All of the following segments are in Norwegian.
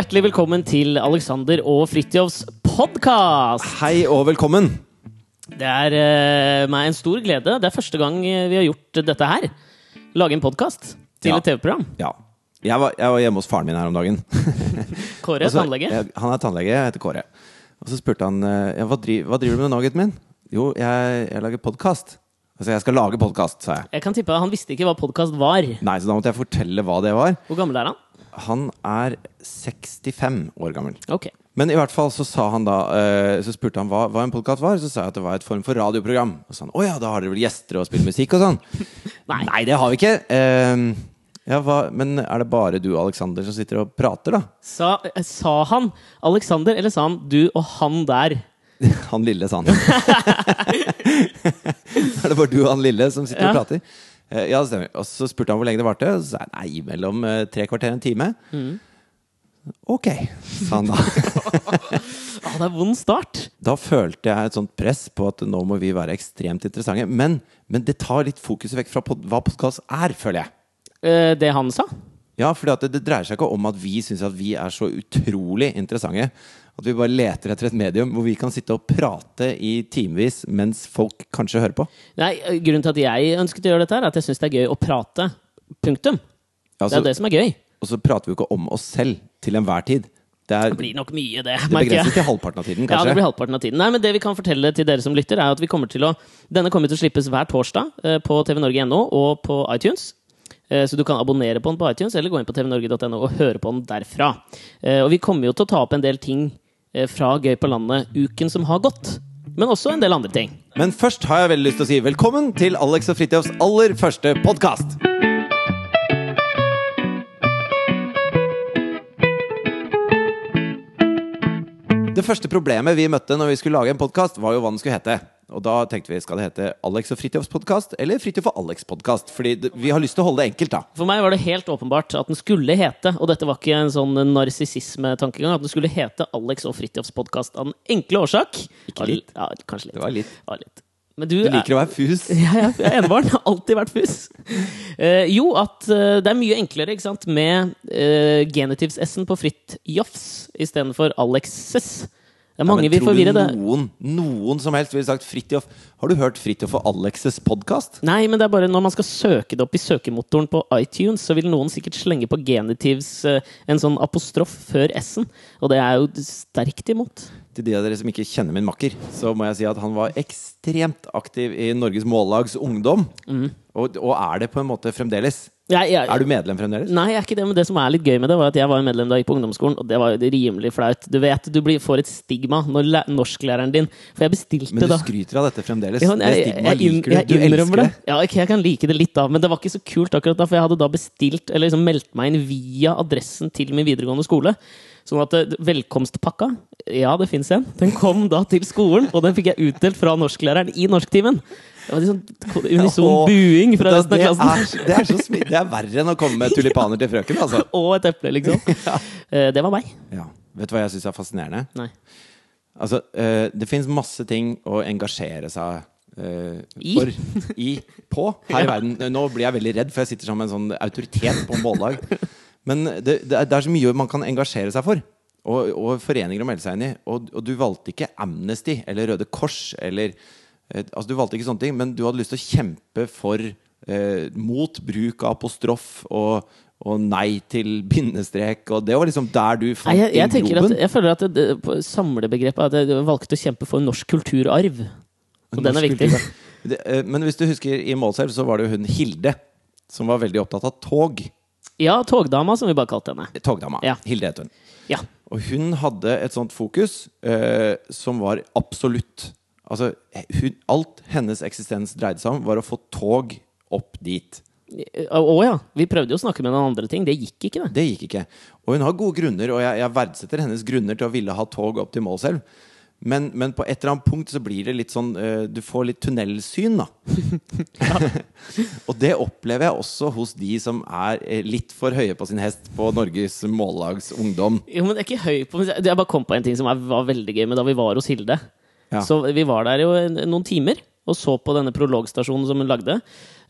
Hjertelig, velkommen til Alexander og Fridtjofs podkast! Hei og velkommen. Det er uh, meg en stor glede. Det er første gang eh, vi har gjort dette her. Lage en podkast til Ja. et TV-program. Ja. Jeg var, jeg var hjemme hos faren min her om dagen. Kåre, er tannlege. jeg- Han er tannlege, jeg heter Kåre. Og så spurte han eh, ja, hva, driver, hva driver du med nå, gutten min. Jo, jeg, jeg lager podkast. Altså, jeg skal lage podkast, sa jeg. Jeg kan tippe Han visste ikke hva podkast var. Nei, så da måtte jeg fortelle hva det var. Hvor gammel er han? Han er 65 år gammel. Okay. Men i hvert fall så sa han da eh, Så spurte han hva, hva en podkast var. Så sa jeg at det var et form for radioprogram. Og så sa han å ja, da har dere vel gjester og spiller musikk og sånn. Nei. Nei, det har vi ikke. Uh, ja, hva, men er det bare du og Alexander som sitter og prater, da? Sa, eh, sa han Alexander, eller sa han du og han der? Han lille, sa han. er det bare du og han lille som sitter Ja. og prater? Eh, ja, det stemmer. Og så spurte han hvor lenge det varte. Og så sa jeg nei, mellom eh, tre kvarter og en time. Mm. Ok, sa han da. ah, det er vond start. Da følte jeg et sånt press på at nå må vi være ekstremt interessante. Men, men det tar litt fokuset vekk fra pod hva podkast er, føler jeg. Eh, det han sa? Ja, for det, det dreier seg ikke om at vi syns at vi er så utrolig interessante. At vi bare leter etter et medium hvor vi kan sitte og prate i timevis mens folk kanskje hører på. Nei, Grunnen til at jeg ønsket å gjøre dette, er at jeg syns det er gøy å prate. Punktum. Det Altså, er det som er gøy. og så prater vi jo ikke om oss selv til enhver tid. Det, er, Det blir nok mye, det. det begrenses til halvparten av tiden, kanskje? Ja, det blir halvparten av tiden. Nei, men det vi kan fortelle til dere som lytter, er at vi kommer til å Denne kommer til å slippes hver torsdag eh, på tvnorge.no og på iTunes. Eh, Så du kan abonnere på den på iTunes, eller gå inn på tvnorge.no og høre på den derfra. Eh, Og vi kommer jo til å ta opp en del ting eh, fra Gøy på landet uken som har gått. Men også en del andre ting. Men først har jeg veldig lyst til å si velkommen til Alex og Fridtjofs aller første podkast. Det første problemet vi møtte når vi skulle lage en podkast, var jo hva den skulle hete. Og da tenkte vi skal det hete Alex og Fridtjofs podkast eller Fridtjof og Alex podkast. Fordi vi har lyst til å holde det enkelt, da. For meg var det helt åpenbart at den skulle hete, og dette var ikke en sånn narsissismetankegang, at den skulle hete Alex og Fridtjofs podkast av den enkle årsak Ikke litt. Ja, kanskje litt. Det var litt. Det var litt. Men du, Du liker å være fus. Ja, ja, jeg er enebarn. Har alltid vært fus. Uh, jo, at uh, det er mye enklere ikke sant? med uh, genitivs-s-en på Fridtjofs istedenfor Alexes. Det er mange Men vil forvirre det. Noen, noen som helst ville sagt Fridtjof Har du hørt Fridtjof og Alexes podkast? Nei, men det er bare når man skal søke det opp i søkemotoren på iTunes, så vil noen sikkert slenge på genitivs eh, en sånn apostrof før s-en. Og det er jo sterkt imot. Til de av dere som ikke kjenner min makker, så må jeg si at han var ekstremt aktiv i Norges Mållags Ungdom. Og, og er det på en måte fremdeles. Jeg, jeg, Er du medlem fremdeles? Nei, jeg er ikke det, men det som er litt gøy med det, var at jeg var medlem da jeg gikk på ungdomsskolen, og det var rimelig flaut. Du vet, du blir, får et stigma når læ- norsklæreren din For jeg bestilte Men du da skryter av dette fremdeles. Ja, jeg, det stigmaet liker du. Du elsker det. Ja, okay, jeg kan like det litt, da, men det var ikke så kult akkurat da, for jeg hadde da bestilt, eller liksom meldt meg inn via adressen til min videregående skole. Sånn at eh, velkomstpakka, ja, det fins en, den kom da til skolen, og den fikk jeg utdelt fra norsklæreren i norsktimen. Det var liksom unison ja, buing fra resten av klassen. er, det, er så det er verre enn å komme med tulipaner til frøken, altså. Og et eple, liksom. Eh, Det var meg. Ja. Vet du hva jeg syns er fascinerende? Nei. Altså, eh, det fins masse ting å engasjere seg eh, I? for i på her i verden. Nå blir jeg veldig redd, for jeg sitter som en sånn autoritet på en mållag. Men det, det, er, det er så mye man kan engasjere seg for. Og, og foreninger å melde seg inn i. Og, og du valgte ikke Amnesty eller Røde Kors eller eh, Altså, du valgte ikke sånne ting, men du hadde lyst til å kjempe for eh, mot bruk av apostrof og, og nei til bindestrek, og det var liksom der du fant Nei, jeg, jeg, at, jeg føler at det, det, samlebegrepet at jeg valgte å kjempe for norsk kulturarv. Og den er viktig. Det, eh, men hvis du husker i Målselv, så var det jo hun Hilde som var veldig opptatt av tog. Ja, togdama, som vi bare kalte henne. Togdama. Ja. Hilde het hun. Ja. Og hun hadde et sånt fokus eh, som var absolutt. Altså, hun, alt hennes eksistens dreide seg om, var å få tog opp dit. Å ja. Vi prøvde jo å snakke med noen andre ting. Det gikk ikke, det. Det gikk ikke. Og hun har gode grunner, og jeg, jeg verdsetter hennes grunner til å ville ha tog opp til Målselv. Men, men på et eller annet punkt så blir det litt sånn uh, Du får litt tunnelsyn, da. og det opplever jeg også hos de som er eh, litt for høye på sin hest på Norges Mållags Ungdom. Jo, men jeg er ikke høy på Jeg bare kom på en ting som var var veldig gøy med da vi var hos Hilde. Ja. Så vi var der jo noen timer. og så på denne prologstasjonen som hun lagde.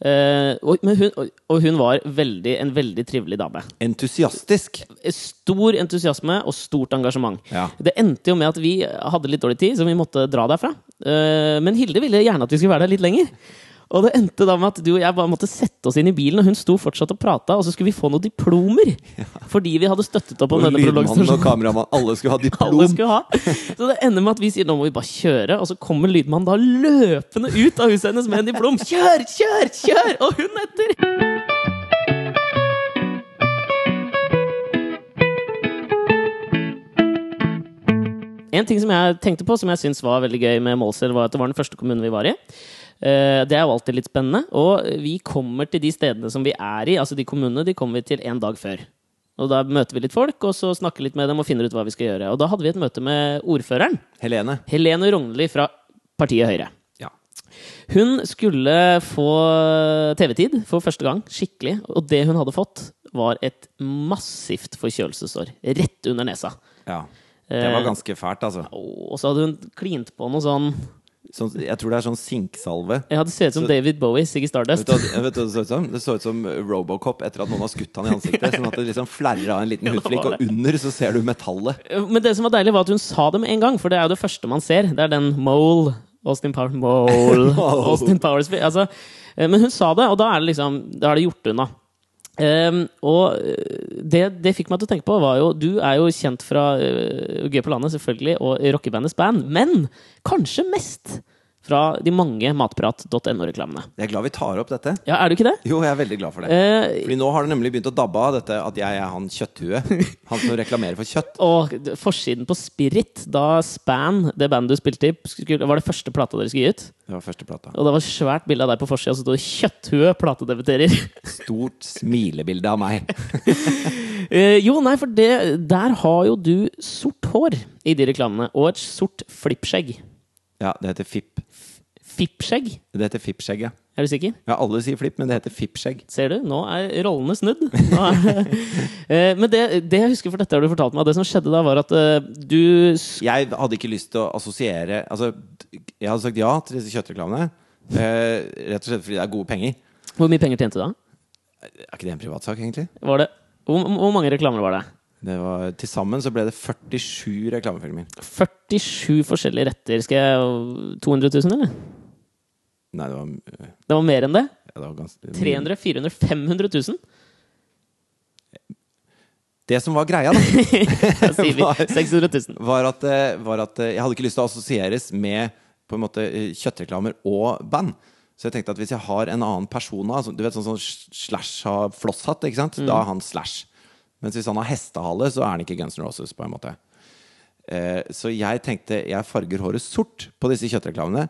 Eh, og, men hun, og- hun var veldig, en veldig trivelig dame. Entusiastisk. Stor entusiasme og stort engasjement. Ja. Det endte jo med at vi hadde litt dårlig tid, så vi måtte dra derfra. Eh, men Hilde ville gjerne at vi skulle være der litt lenger. Og det endte da med at du og jeg bare måtte sette oss inn i bilen, og hun sto fortsatt og prata, og så skulle vi få noen diplomer! Fordi vi hadde støttet opp om denne prologstasjonen. og kameramann, alle skulle ha Alle skulle ha. Så det ender med at vi sier nå må vi bare kjøre, og så kommer lydmannen da løpende ut av huset hennes med en diplom. Kjør, kjør, kjør! Og hun etter! En ting som jeg tenkte på, som jeg syns var veldig gøy med Målselv, var at det var den første kommunen vi var i. Eh, Det er jo alltid litt spennende. Og vi kommer til de stedene som vi er i, altså de kommunene, de kommer vi til en dag før. Og da møter vi litt folk, og så snakker litt med dem og finner ut hva vi skal gjøre. Og da hadde vi et møte med ordføreren, Helene. Helene Rognli fra partiet Høyre. Ja. Hun skulle få TV-tid for første gang, skikkelig. Og det hun hadde fått, var et massivt forkjølelsesår rett under nesa. ja. Det var ganske fælt, altså. Og så hadde hun klint på noe sånn Sånn, jeg tror det er sånn sinksalve. Ja, det ser ut som Så- David Bowie, Siggy Vet Stardust. du, vet du det så ut som? Det så ut som Robocop etter at noen har skutt han i ansiktet. Sånn at det liksom flerrer av en liten hudflikk, og under så ser du metallet. Men det som var deilig, var at hun sa det med en gang, for det er jo det første man ser. Det er den Mole. Austin Powers Mole. Austin Powers altså, eh, Men hun sa det, og da er det liksom Da er det gjort unna. Um, og eh, det, det fikk meg til å tenke på, var jo Du er jo kjent fra uh, Gøy på landet, selvfølgelig, og rockebandet Span, men kanskje mest fra de mange matprat.no-reklamene. Jeg er glad vi tar opp dette. Ja, er du ikke det? Jo, jeg er veldig glad for det. Eh, Fordi nå har det nemlig begynt å dabbe av dette at jeg er han kjøtthuet. Han som reklamerer for kjøtt. Og forsiden på Spirit, da Span, det bandet du spilte i, skulle, var det første plata dere skulle gi ut. Det var første plata. Og det var svært bilde av deg på forsida, så sto det 'Kjøtthue platedebuterer'. Stort smilebilde av meg. Eh, jo, nei, for det, der har jo du sort hår i de reklamene, og et sort flippskjegg. Ja, det heter fipp. Fippskjegg? Det heter fippskjegg, ja. Er du sikker? ja. Alle sier flipp, men det heter fippskjegg. Ser du? Nå er rollene snudd. Er, Eh, men det, det jeg husker, for dette har du fortalt meg, det som skjedde da, var at eh, du Jeg hadde ikke lyst til å assosiere Altså, jeg hadde sagt ja til disse kjøttreklamene. Eh, rett og slett fordi det er gode penger. Hvor mye penger tjente du da? Er ikke det en privatsak, egentlig? Var det, hvor, hvor mange reklamer var det? Det var, til sammen så ble det 47 reklamefilmer. 47 forskjellige retter. Skal jeg 200 000, eller? Nei, det var, øh, Det var mer enn det. ja, det var ganske 300 400 500 000. Det som var greia, da, Da sier vi Var- 600 000. var at, eh, var at eh, jeg hadde ikke lyst til å assosieres med på en måte eh, kjøttreklamer og band. Så jeg tenkte at hvis jeg har en annen person altså, Du vet sånn som Slash har flosshatt, ikke sant? Da er han Slash. Mens hvis han har hestehale, så er han ikke Guns N' Roses, på en måte. Eh, så jeg tenkte jeg farger håret sort på disse kjøttreklamene.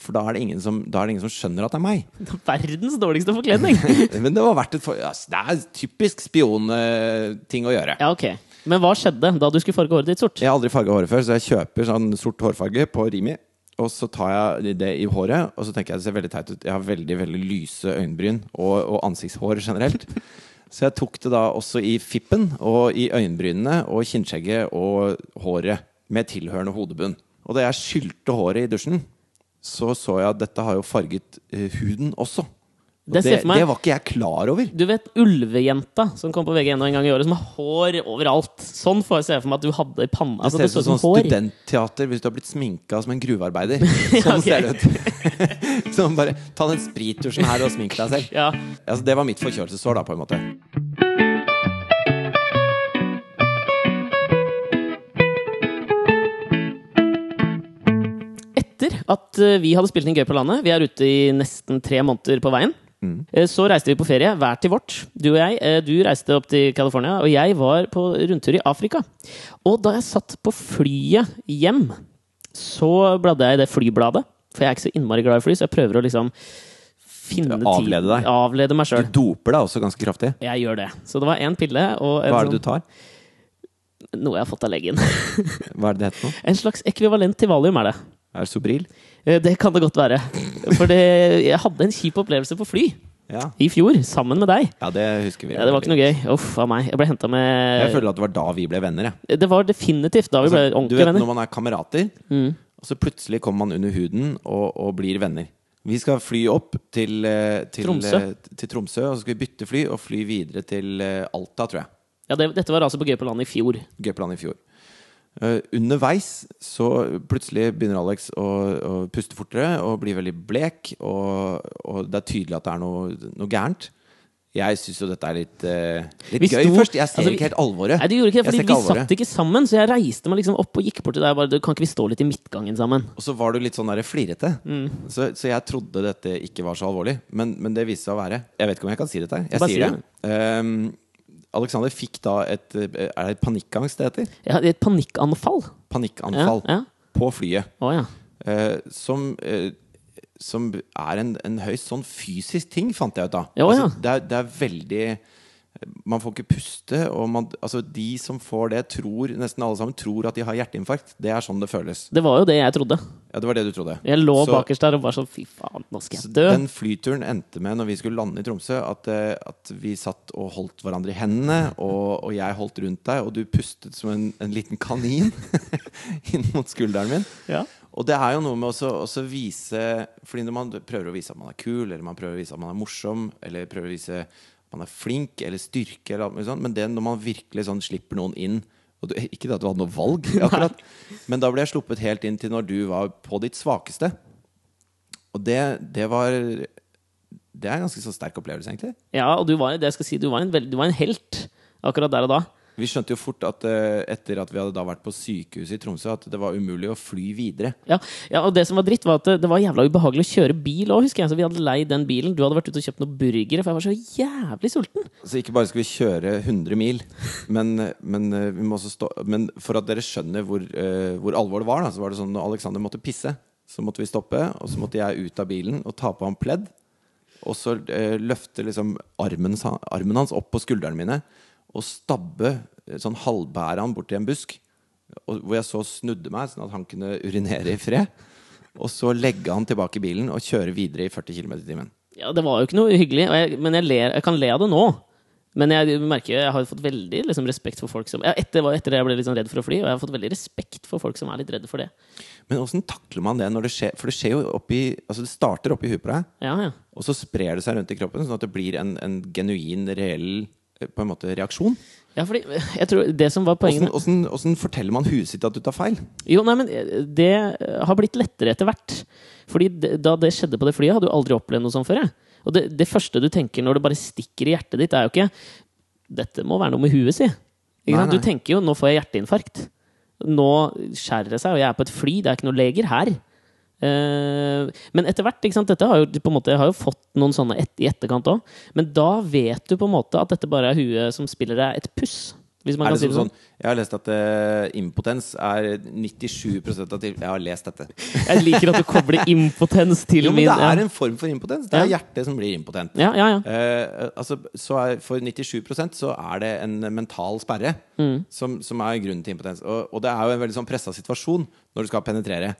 For da er, det ingen som, da er det ingen som skjønner at det er meg. Verdens dårligste forkledning! Men det var verdt et for... Altså, det er typisk spionting å gjøre. Ja, ok. Men hva skjedde da du skulle farge håret ditt sort? Jeg har aldri farga håret før, så jeg kjøper sånn sort hårfarge på Rimi. Og så tar jeg det i håret, og så tenker jeg det ser veldig teit ut. Jeg har veldig veldig lyse øyenbryn og, og ansiktshår generelt. Så jeg tok det da også i fippen og i øyenbrynene og kinnskjegget og håret med tilhørende hodebunn. Og da jeg skylte håret i dusjen, så så jeg at dette har jo farget eh, huden også. Det det, det var ikke jeg klar over. Du vet Ulvejenta som kom på VG1 en gang i året, som har hår overalt. Sånn får jeg se for meg at du hadde i panna. Altså, det det ser ut som som studentteater hvis du har blitt sminka som en gruvearbeider. Sånn ser det ut. sånn bare Ta den sprittusjen her og smink deg selv. Ja. Altså, det var mitt forkjølelsessår, da, på en måte. Etter at eh, vi hadde spilt inn Gøy på landet, vi er ute i nesten tre måneder på veien, eh, så reiste vi på ferie, hver til vårt. Du og jeg. eh, Du reiste opp til California, og jeg var på rundtur i Afrika. Og da jeg satt på flyet hjem, så bladde jeg i det flybladet. For jeg er ikke så innmari glad i fly, så jeg prøver å liksom finne tid- Avlede deg. Avlede meg Du doper deg også ganske kraftig. Jeg gjør det. Så det var én pille og en Hva er det du sånn, tar? noe jeg har fått av legen. Hva er det det heter nå? en slags ekvivalent til valium er det. Er det Sobril? Eh, Det kan det godt være. For det, jeg hadde en kjip opplevelse på fly Ja. i fjor, sammen med deg. ja, det husker vi. Ja, det var ikke noe gøy. Uff a meg. Jeg ble henta Jeg føler at det var da vi ble venner. Jeg. Det var definitivt da vi ble Altså, du vet venner. når man er kamerater, Mm. og så plutselig kommer man under huden og, og blir venner. Vi skal fly opp til, eh, til, Tromsø. eh, til Tromsø, og så skal vi bytte fly og fly videre til Alta, tror jeg. Ja, det, dette var altså på Gøy på landet i fjor. G-plan i fjor. Eh, underveis så plutselig begynner Alex å, å puste fortere og bli veldig blek, og, og det er tydelig at det er noe, noe gærent. Jeg syns jo dette er litt, uh, litt gøy sto- først. Jeg ser altså, ikke helt alvoret. Nei, du gjorde ikke det, fordi ikke vi alvoret. satt ikke sammen. Så jeg reiste meg liksom opp og gikk bort til deg bare du, Kan ikke vi stå litt i midtgangen sammen? Og så var du litt sånn der flirete. Mm. Så, så jeg trodde dette ikke var så alvorlig. Men, men det viste seg å være. Jeg vet ikke om jeg kan si dette. Jeg Bare sier det. Ehm, Alexander fikk da et eh, Er det panikkangst det heter? Ja, et panikkanfall. Panikkanfall Ja, ja. på flyet. Oh, ja. eh, som, eh, som er en, en høyst sånn fysisk ting, fant jeg ut ja. Altså, det, er, det er veldig Man får ikke puste. Og man, altså, de som får det, tror nesten alle sammen tror at de har hjerteinfarkt. Det er sånn det føles. Det var jo det jeg trodde. Ja, det var det du trodde. Jeg lå Så- bakerst der og var sånn Fy faen, nå skal jeg dø. Den flyturen endte med, når vi skulle lande i Tromsø, at, eh, at vi satt og holdt hverandre i hendene, og, og jeg holdt rundt deg, og du pustet som en, en liten kanin inn mot skulderen min. Ja. Og det er jo noe med også, også vise Fordi når man prøver å vise at man er kul, eller man prøver å vise at man er morsom, eller prøver å vise man er flink, eller styrke, eller alt mulig sånt, men det når man virkelig sånn slipper noen inn du, Ikke at du hadde noe valg, akkurat, men da ble jeg sluppet helt inn til når du var på ditt svakeste. Og det, det var Det er en ganske så sterk opplevelse, egentlig. Ja, og du var, det jeg skal si, du var, en, veld, du var en helt akkurat der og da. Vi skjønte jo fort at eh, etter at vi hadde da vært på sykehuset i Tromsø, at det var umulig å fly videre. Ja, ja, og det som var dritt, var at det, var jævla ubehagelig å kjøre bil òg, husker jeg. Så vi hadde leid den bilen. Du hadde vært ute og kjøpt noen burgere, for jeg var så jævlig sulten. Så ikke bare skal vi kjøre 100 mil, men, men, eh, vi må også stå, men for at dere skjønner hvor, eh, hvor alvor det var, da, så var det sånn når Alexander måtte pisse, så måtte vi stoppe, og så måtte jeg ut av bilen og ta på ham pledd. Og så løfte liksom armen, armen hans opp på skuldrene mine og stabbe eh, sånn halvbære han borti en busk. Og, hvor jeg så snudde meg, sånn at han kunne urinere i fred. Og så legge han tilbake i bilen og kjøre videre i 40 km i timen. Ja, det var jo ikke noe hyggelig, jeg, men jeg, ler, jeg kan le av det nå. Men jeg merker jeg har fått veldig liksom, respekt for folk som ja, etter, etter det jeg ble sånn redd for å fly, og jeg har fått veldig respekt for folk som er litt redde for det. Men åssen takler man det når det skjer? For det skjer jo oppi Altså det starter oppi huet på deg. Ja, ja. Og så sprer det seg rundt i kroppen, sånn at det blir en, en genuin, reell på en måte reaksjon. Ja, fordi jeg tror det som var poenget Åssen- forteller man huet sitt at du tar feil? Jo, nei, men eh, det har blitt lettere etter hvert. Fordi det, da det skjedde på det flyet, hadde du aldri opplevd noe sånt før. Jeg. Og det, det første du tenker når det bare stikker i hjertet ditt, er jo ikke Dette må være noe med huet, si. Du tenker jo 'nå får jeg hjerteinfarkt'. Nå skjærer det seg, og jeg er på et fly. Det er ikke noen leger her. Eh, men etter hvert ikke sant? Dette har jo, måte, jeg har jo fått noen sånne et, i etterkant òg. Men da vet du på en måte at dette bare er huet som spiller deg et puss. Hvis man Er kan si det sånn. sånn, jeg har lest at uh, impotens er 97 av til Jeg har lest dette. Jeg liker at du kobler impotens til Jo, men min det er en form for impotens. Det er Ja. hjertet som blir impotent. Ja, ja, ja. Eh, altså, så er, for 97% så er det en mental sperre Mm. som, som er grunnen til impotens. Og, og det er jo en veldig sånn pressa situasjon når du skal penetrere.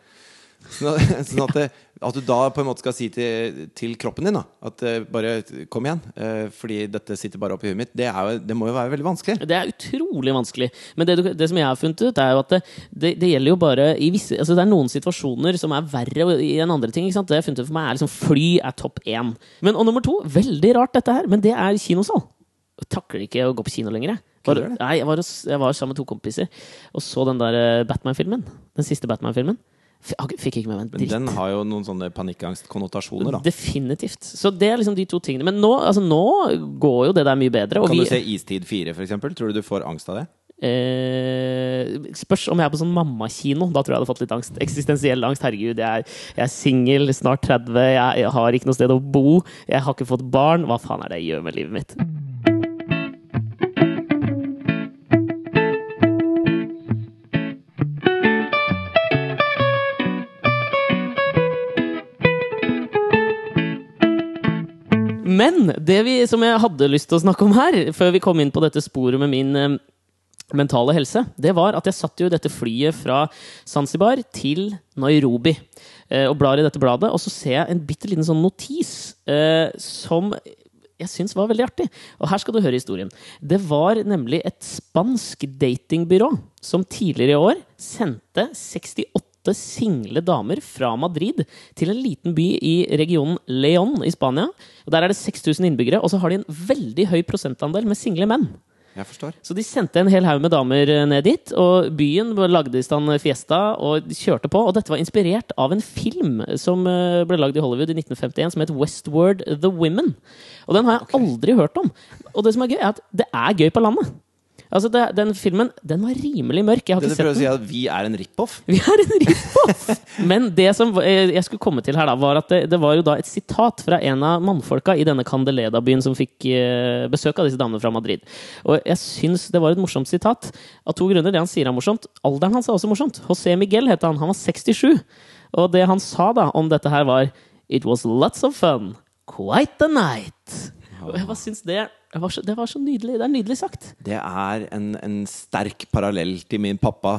Sånn at, sånn at, du da på en måte skal si til, til kroppen din da, at eh, bare kom igjen, eh, fordi dette sitter bare oppi huet mitt, det, er jo, det må jo være veldig vanskelig. Det er utrolig vanskelig. Men det, det som jeg har funnet ut, er jo at det, det, gjelder jo bare i visse altså Det er noen situasjoner som er verre i enn andre ting. Det jeg har funnet ut for meg er liksom Fly er topp én. Men og nummer to, veldig rart dette her, men det er kinosal. Jeg takler ikke å gå på kino lenger. Jeg. Var, nei, jeg, var, jeg var sammen med to kompiser og så den der eh, Batman-filmen. Den siste Batman-filmen. Fikk ikke med meg en dritt. Men den har jo noen sånne panikkangstkonnotasjoner, da. Definitivt. Så det er liksom de to tingene. Men nå, altså, nå går jo det der mye bedre. Kan vi, du se Istid 4, for eksempel? Tror du du får angst av det? Eh, spørs om jeg er på sånn mammakino. Da tror jeg jeg hadde fått litt angst. Eksistensiell angst. Herregud, jeg er, jeg er singel, snart 30, jeg, jeg har ikke noe sted å bo. Jeg har ikke fått barn. Hva faen er det jeg gjør med livet mitt? Men det vi, som jeg hadde lyst til å snakke om her, før vi kom inn på dette sporet med min eh, mentale helse, det var at jeg satt jo i dette flyet fra Zanzibar til Nairobi eh, og blar i dette bladet, og så ser jeg en bitte liten sånn notis eh, som jeg syns var veldig artig. Og her skal du høre historien. Det var nemlig et spansk datingbyrå som tidligere i år sendte 68 åtte single damer fra Madrid til en liten by i regionen León i Spania. Der er det 6000 innbyggere, og så har de en veldig høy prosentandel med single menn. Jeg forstår. Så de sendte en hel haug med damer eh, ned dit, og byen lagde i stand fiesta og kjørte på. Og dette var inspirert av en film som eh, ble lagd i Hollywood i 1951 som het Westward The Women. Og den har jeg aldri hørt om. Og det som er gøy, er at det er gøy på landet. Altså, det, Den filmen den var rimelig mørk. Jeg har Det ikke du prøver å si at vi er en rip-off? Vi er en rip-off! Men det som eh, jeg skulle komme til her, da, var at det, det var jo da et sitat fra en av mannfolka i denne Candeleda-byen som fikk eh, besøk av disse damene fra Madrid. Og jeg syns det var et morsomt sitat. Av to grunner. Det han sier er morsomt. Alderen hans er også morsomt. José Miguel het han. Han var 67. Og det han sa da om dette her, var It was lots of fun. Quite the night. Og jeg bare syns det, det, var så, det var så nydelig. Det er nydelig sagt. Det er en, en sterk parallell til min pappa,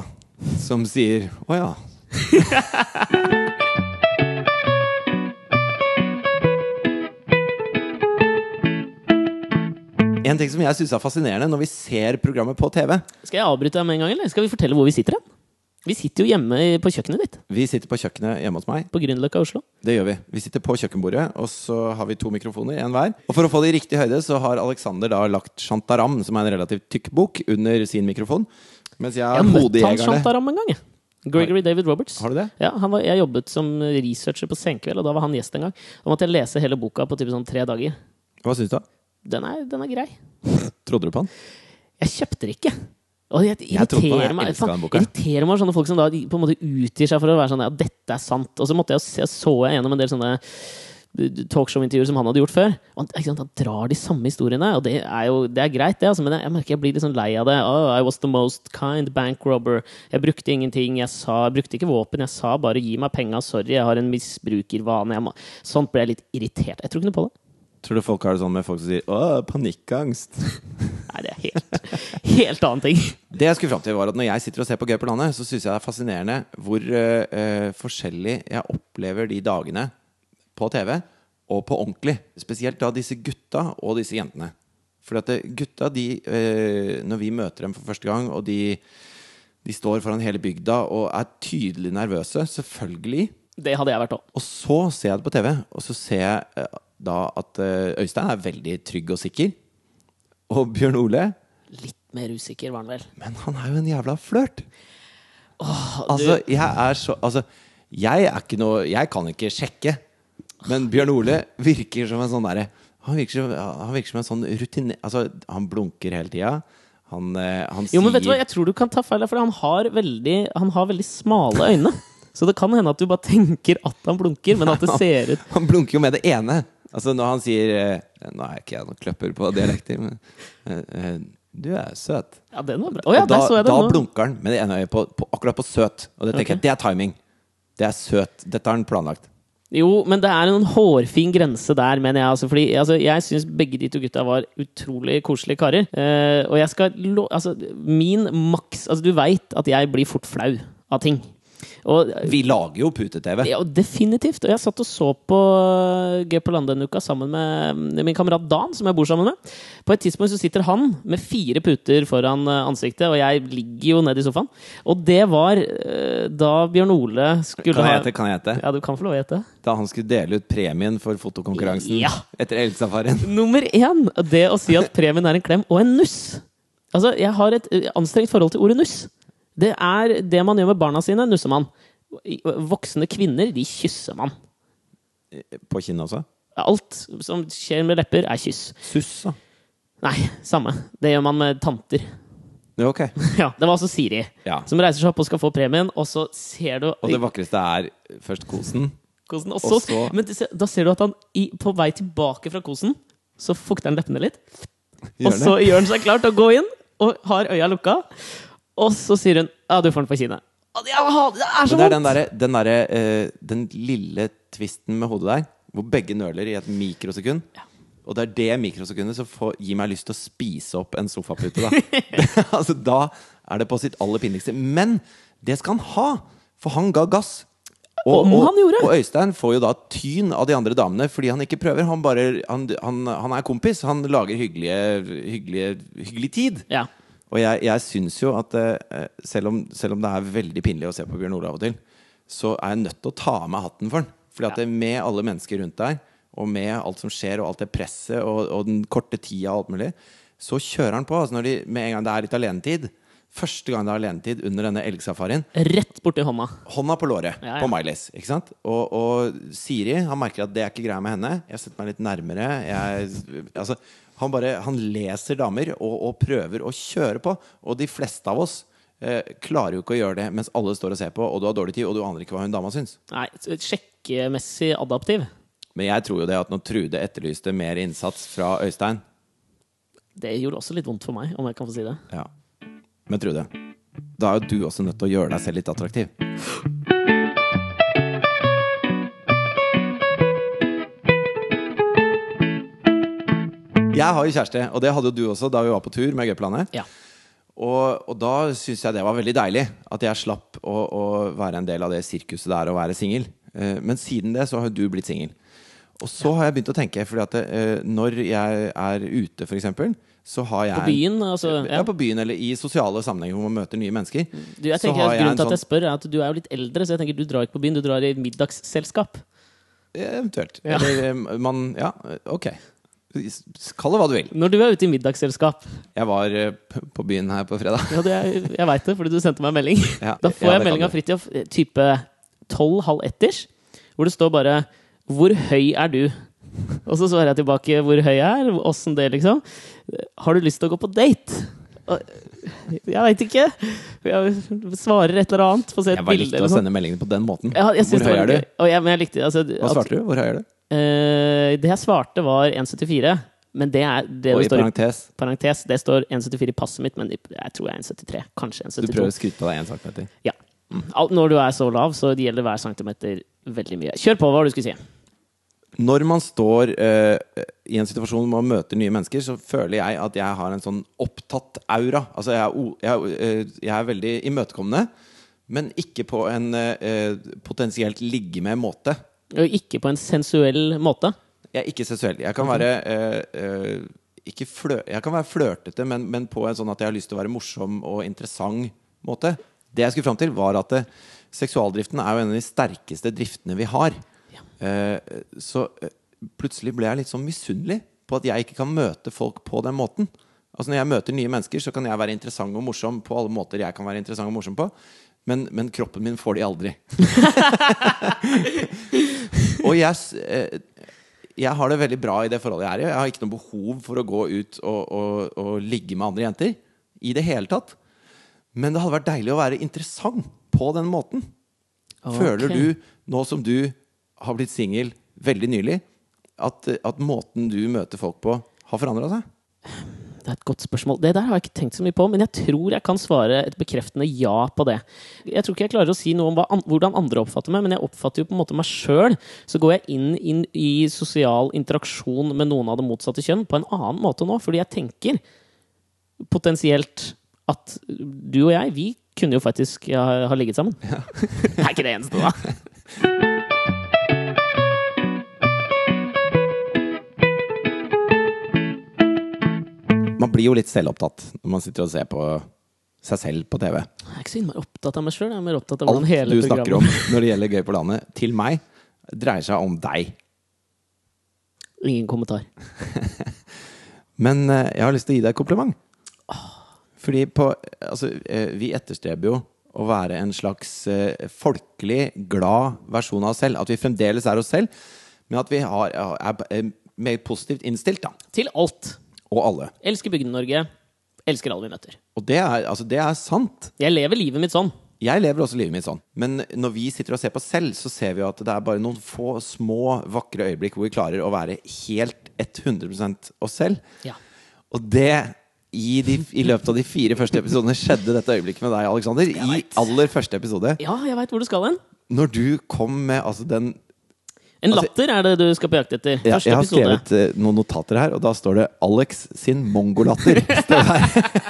som sier å ja. En ting som jeg syns er fascinerende når vi ser programmet på TV Skal jeg avbryte deg med en gang, eller skal vi fortelle hvor vi sitter hen? Vi sitter jo hjemme på kjøkkenet ditt Vi sitter på kjøkkenet hjemme hos meg. på Grünerløkka i Oslo. Det gjør vi. Vi sitter på kjøkkenbordet, og så har vi to mikrofoner, en hver. Og for å få det i riktig høyde, så har Alexander da lagt Shantaram, som er en relativt tykk bok, under sin mikrofon. Mens jeg Jeg har har møtt han hodejegerne. Shantaram en gang. jeg. Gregory David Roberts. Har du det? Ja, han var, jeg jobbet som researcher på Senkveld, og da var han gjest en gang. Da måtte jeg lese hele boka på typ sånn tre dager. Hva syns du? Den er, den er grei. Trodde du på han? Jeg kjøpte det ikke. Og Jeg irriterer Jeg meg irriterer meg sånne folk som da på en måte utgir seg for å være sånn Ja, dette er sant. Og så måtte jeg se, så jeg gjennom en del sånne eh, talkshow-intervjuer som han hadde gjort før. Og han, drar de samme historiene, og det er jo det er greit, det. Altså, men jeg, jeg merker jeg blir litt sånn lei av det. Oh, I was the most kind bank robber. Jeg brukte ingenting. Jeg, sa, jeg brukte ikke våpen. Jeg sa bare 'gi meg penga', sorry, jeg har en misbrukervane. Jeg må. Sånt ble jeg litt irritert. Jeg tror ikke noe på det. Tror du folk har det sånn med folk som sier 'Å, panikkangst'? Nei, det er helt, helt annen ting. Det jeg skulle fram til var at Når jeg sitter og ser på Gøy på landet, så syns jeg det er fascinerende hvor uh, eh, forskjellig jeg opplever de dagene på TV og på ordentlig. Spesielt da disse gutta og disse jentene. For at gutta, de, uh, når vi møter dem for første gang, og de, de står foran hele bygda og er tydelig nervøse, selvfølgelig. Det hadde jeg vært òg. Og så ser jeg det på TV, og så ser jeg eh, da at eh, Øystein er veldig trygg og sikker. Og Bjørn Ole Litt mer usikker var han vel. Men han er jo en jævla flørt! Åh, Altså, jeg er så Altså, jeg er ikke noe Jeg kan ikke sjekke. Men Bjørn Ole virker som en sånn derre han, han virker som en sånn rutine... Altså, han blunker hele tida. Han, han sier Jo, men vet du hva, jeg tror du kan ta feil, for han har veldig, han har veldig smale øyne. Så det kan hende at du bare tenker at han blunker, men at det ser ut Han blunker jo med det ene. Altså Når han sier eh, Nå er ikke jeg noen kløpper på dialekter, men eh, eh, Du er søt. Ja, den var bra. Å ja, Og da, der så jeg da nå. blunker han med det ene øyet på, på, akkurat på søt. Og det tenker jeg, det er timing. Det er søt. Dette har han planlagt. Jo, men det er en hårfin grense der, mener jeg. Altså, fordi altså, jeg syns begge de to gutta var utrolig koselige karer. Eh, og jeg skal lo Altså, min maks Altså, du veit at jeg blir fort flau av ting. Og Vi lager jo pute-TV. Ja, definitivt. Og jeg satt og så på uh, Gøy på landet denne uka sammen med min kamerat Dan, som jeg bor sammen med. På et tidspunkt så sitter han med fire puter foran uh, ansiktet, og jeg ligger jo nede i sofaen. Og det var da Bjørn Ole skulle Kan jeg gjette? Kan jeg gjette? Ja, du kan få lov å gjette. Da han skulle dele ut premien for fotokonkurransen Ja. etter Elsafarien. Nummer én, det å si at premien er en klem og en nuss. Altså, jeg har et anstrengt forhold til ordet nuss. Det er det man gjør med barna sine, nusser man. Voksne kvinner, de kysser man. På kinnet også? Alt som skjer med lepper, er kyss. Suss, da. Nei, samme. Det gjør man med tanter. Ja, ok. Ja, Det var altså Siri Ja. som reiser seg opp og skal få premien, og så ser du Og det vakreste er først kosen. kosen, og og så, Men da ser du at han på vei tilbake fra kosen, så fukter han leppene litt. Gjør og så gjør han seg klar til å gå inn, og har øya lukka. Og så sier hun Ja, du får den på kinnet. Det er, så Men det er den der, den, der, eh, den lille tvisten med hodet der, hvor begge nøler i et mikrosekund. Ja. Og det er det mikrosekundet som får, gir meg lyst til å spise opp en sofapute. Da. altså, da er det på sitt aller pinligste. Men det skal han ha! For han ga gass. Og, og, og Øystein får jo da tyn av de andre damene fordi han ikke prøver. Han, bare, han, han, han er kompis. Han lager hyggelige, hyggelige, hyggelig tid. Ja. Og jeg, jeg syns jo at eh, selv, om, selv om det er veldig pinlig å se på Bjørn Ole av og til, så er jeg nødt til å ta av meg hatten for den. Fordi at det, med alle mennesker rundt deg, og med alt som skjer, og alt det presset, og, og den korte tida og alt mulig, så kjører han på. Altså når de, med en gang det er litt alenetid Første gang det er alenetid under denne elgsafarien, Rett borti hånda. hånda på låret Ja, ja. på Miley's. Ikke sant? Og, og Siri han merker at det er ikke greia med henne. Jeg setter meg litt nærmere. Jeg, altså, han, bare, han leser damer og, og prøver å kjøre på. Og de fleste av oss eh, klarer jo ikke å gjøre det mens alle står og ser på, og du har dårlig tid, og du aner ikke hva hun dama syns. Nei, sjekkemessig adaptiv. Men jeg tror jo det at når Trude etterlyste mer innsats fra Øystein Det gjorde også litt vondt for meg, om jeg kan få si det. Ja. Men Trude, da er jo du også nødt til å gjøre deg selv litt attraktiv. Jeg har jo kjæreste, og det hadde jo du også da vi var på tur med Gøyplanet. Ja. Og, og da syns jeg det var veldig deilig at jeg slapp å, å være en del av det sirkuset der og være singel. Eh, men siden det så har du blitt singel. Og så har jeg begynt å tenke, fordi at eh, når jeg er ute, f.eks., så har jeg På byen, altså. ja. Ja. på byen eller i sosiale sammenhenger hvor man møter nye mennesker. Du, jeg tenker jeg Grunnen til at jeg sånn- spør, er at du er jo litt eldre, så jeg tenker du drar ikke på byen, du drar i middagsselskap. Eventuelt. Ja. Eller eh, man Ja, ok. Kall det hva du vil. Når du er ute i middagsselskap Jeg var eh, på byen her på fredag. Ja, det er, jeg veit det, fordi du sendte meg en melding. Ja, Da får ja, jeg melding av Fridtjof eh, type tolv-halv etters, hvor det står bare 'Hvor høy er du?' Og så svarer jeg tilbake 'Hvor høy jeg er?' Åssen det, liksom. Har du lyst til å gå på date? Og, Jeg veit ikke. Jeg svarer et eller annet. Får se et Jeg bilde likte å sende meldingen på den måten. Ja, jeg Hvor høy er du? Jeg, men jeg likte altså, Hva svarte du? Hvor høy er du? Uh, det jeg svarte, var 1,74. Men det er det Og det i står parentes, parentes. Det står 1,74 i passet mitt, men jeg tror jeg er 1,73. Kanskje du prøver å skryte på deg én centimeter. Ja. Når du er så lav, så gjelder hver centimeter veldig mye. Kjør på, hva du skulle si. Når man står eh, i en situasjon hvor man møter nye mennesker, så føler jeg at jeg har en sånn opptatt aura. Altså jeg er, jeg, eh, jeg er veldig imøtekommende, men ikke på en eh, potensielt ligge med-måte. Og ikke på en sensuell måte. Jeg er ikke sensuell. Jeg kan være eh, eh, ikke flø Jeg kan være flørtete, men, men på en sånn at jeg har lyst til å være morsom og interessant måte. Det jeg skulle fram til, var at eh, seksualdriften er jo en av de sterkeste driftene vi har. Eh, så eh, plutselig ble jeg litt sånn misunnelig på at jeg ikke kan møte folk på den måten. Altså Når jeg møter nye mennesker, så kan jeg være interessant og morsom på alle måter jeg kan være interessant og morsom på. Men, men kroppen min får de aldri. og jeg, eh, jeg har det veldig bra i det forholdet jeg er i. Jeg har ikke noe behov for å gå ut og, og, og ligge med andre jenter. I det hele tatt. Men det hadde vært deilig å være interessant på den måten. Føler du, nå som du har blitt singel veldig nylig, at, at måten du møter folk på, har forandra seg? Det er et godt spørsmål. Det der har jeg ikke tenkt så mye på, men jeg tror jeg kan svare et bekreftende ja på det. Jeg tror ikke jeg klarer å si noe om an hvordan andre oppfatter meg, men jeg oppfatter jo på en måte meg sjøl. Så går jeg inn, inn i sosial interaksjon med noen av det motsatte kjønn på en annen måte nå, fordi jeg tenker potensielt at du og jeg, vi kunne jo faktisk ha, ha ligget sammen. det er ikke det eneste, da. blir jo litt selvopptatt når man sitter og ser på seg selv på TV. Jeg er ikke så innmari opptatt av meg sjøl, Alt du snakker om når det gjelder Gøy på landet, til meg, dreier seg om deg. Ingen kommentar. Men eh, jeg har lyst til å gi deg et kompliment. Fordi på Altså, eh, vi etterstreber jo å være en slags eh, folkelig, glad versjon av oss selv. At vi fremdeles er oss selv, men at vi har, er, er mer positivt innstilt, da. Til alt. Og alle. Elsker Bygde-Norge. Elsker alle vi møter. Og det er, altså, det er sant. Jeg lever livet mitt sånn. Jeg lever også livet mitt sånn. Men når vi sitter og ser på selv, så ser vi jo at det er bare noen få små, vakre øyeblikk hvor vi klarer å være helt 100% oss selv. Ja. Og det i, de, I løpet av de fire første episodene skjedde dette øyeblikket med deg, Alexander. I aller første episode. Ja, jeg veit hvor du skal hen. Når du kom med altså den En Altså- latter er det du skal på jakt etter. ja, Jeg har episode. skrevet eh, noen notater her, og da står det 'Alex sin mongolatter'.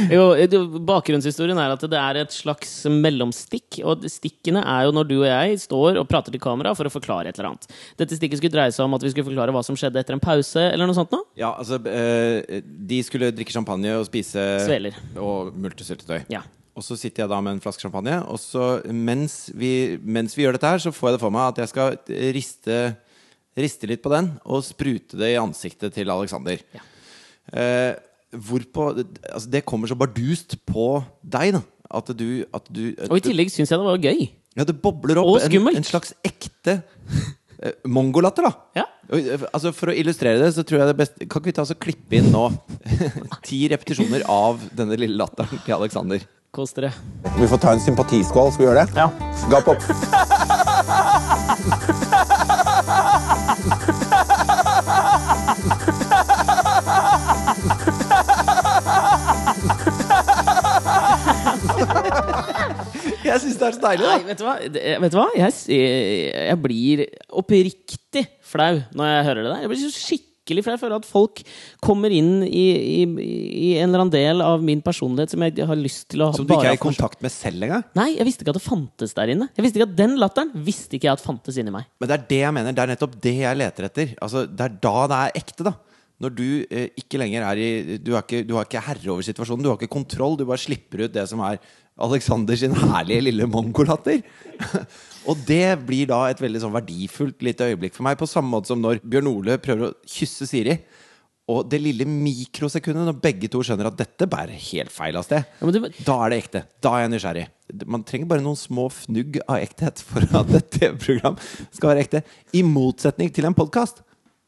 Jo, bakgrunnshistorien er at det er et slags mellomstikk. Og stikkene er jo når du og jeg står og prater til kamera for å forklare et eller annet. Dette stikket skulle dreie seg om at vi skulle forklare hva som skjedde etter en pause. eller noe sånt nå. Ja, altså eh, De skulle drikke champagne og spise Sveler. Og multesyltetøy. Ja. Og så sitter jeg da med en flaske champagne, og så mens vi, mens vi gjør dette her, så får jeg det for meg at jeg skal riste, riste litt på den og sprute det i ansiktet til Alexander. Ja. Eh, hvorpå altså Det kommer så bardust på deg, da. At du, at du Og i tillegg syns jeg det var gøy. Ja, det bobler opp en, en slags ekte eh, mongolatter, da. Ja. Eh, Altså For å illustrere det, så tror jeg det beste Kan ikke vi ta oss og klippe inn nå ti repetisjoner av denne lille latteren til Alexander? Kos dere. Vi får ta en sympatiskål. Skal vi gjøre det? Ja. Gap opp. Jeg syns det er så deilig, Nei, vet du hva? Vet du hva? Jeg, jeg blir oppriktig flau når jeg hører det der. Jeg blir så skikkelig flau. Jeg føler at folk kommer inn i, i, i en eller annen del av min personlighet som jeg har lyst til å Som du ikke er i kontakt med selv engang. Nei, jeg visste ikke at det fantes der inne. Jeg visste ikke at Den latteren visste ikke jeg at fantes inni meg. Men det er det jeg mener. Det er nettopp det jeg leter etter. Altså, det er da det er ekte, da. Når du eh, ikke lenger er i du, er ikke, du har ikke herre over situasjonen. Du har ikke kontroll. Du bare slipper ut det som er Alexander sin herlige lille mongolatter. Og det blir da et veldig sånn verdifullt lite øyeblikk for meg. På samme måte som når Bjørn Ole prøver å kysse Siri. Og det lille mikrosekundet når begge to skjønner at dette bærer helt feil av sted, Ja, det... da er det ekte. Da er jeg nysgjerrig. Man trenger bare noen små fnugg av ekthet for at et TV-program skal være ekte. I motsetning til en podkast,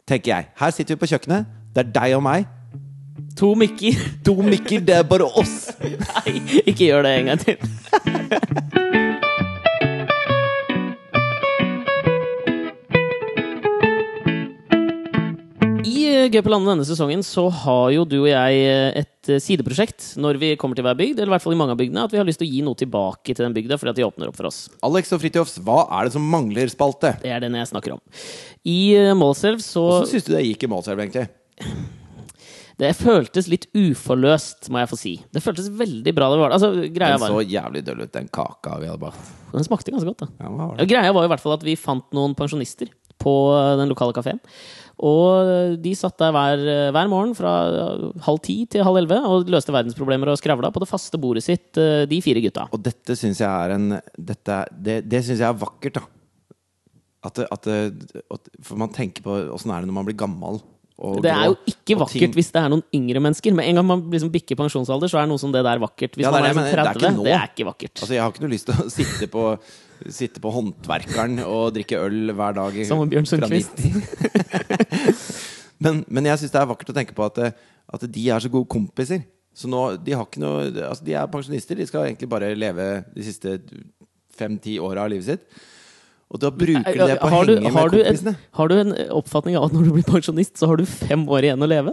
tenker jeg. Her sitter vi på kjøkkenet. Det er deg og meg. To mikker. To mikker, det er bare oss. Nei, ikke gjør det en gang til. Gøy på landet denne sesongen så har jo du og jeg eh, et eh, sideprosjekt når vi kommer til hver bygd, eller i hvert fall i mange av bygdene, at vi har lyst til å gi noe tilbake til den bygda fordi at de åpner opp for oss. Alex og Fridtjofs, hva er det som mangler spalte? Det er den jeg snakker om. I eh, Målselv så Hvordan syns du det gikk i Målselv, egentlig? Det føltes litt uforløst, må jeg få si. Det føltes veldig bra. Det var, altså, greia Den var, så jævlig døll ut, den kaka vi hadde bakt. den smakte ganske godt, da. Ja, var. Greia var i hvert fall at vi fant noen pensjonister på den lokale kafeen. Og de satt der hver, hver morgen fra halv ti til halv elleve og løste verdensproblemer og skravla på det faste bordet sitt, eh, de fire gutta. Og dette syns jeg er en dette, Det, det syns jeg er vakkert, da. At, at, at For man tenker på åssen er det når man blir gammel. Det er jo ikke vakkert ting- hvis det er noen yngre mennesker. Med en gang man liksom bikker pensjonsalder, så er noe som det der vakkert. Hvis Ja, det er man er, det, men liksom det er ikke det er ikke vakkert. Altså, Jeg har ikke noe lyst til å sitte på, sitte på Håndverkeren og drikke øl hver dag. Som Bjørn Sundquist. men, men jeg syns det er vakkert å tenke på at, at de er så gode kompiser. Så nå, De har ikke noe Altså, de er pensjonister. De skal egentlig bare leve de siste fem-ti åra av livet sitt. Og da bruker de det på å du, henge med en, kompisene. har du en oppfatning av at når du blir pensjonist, så har du fem år igjen å leve?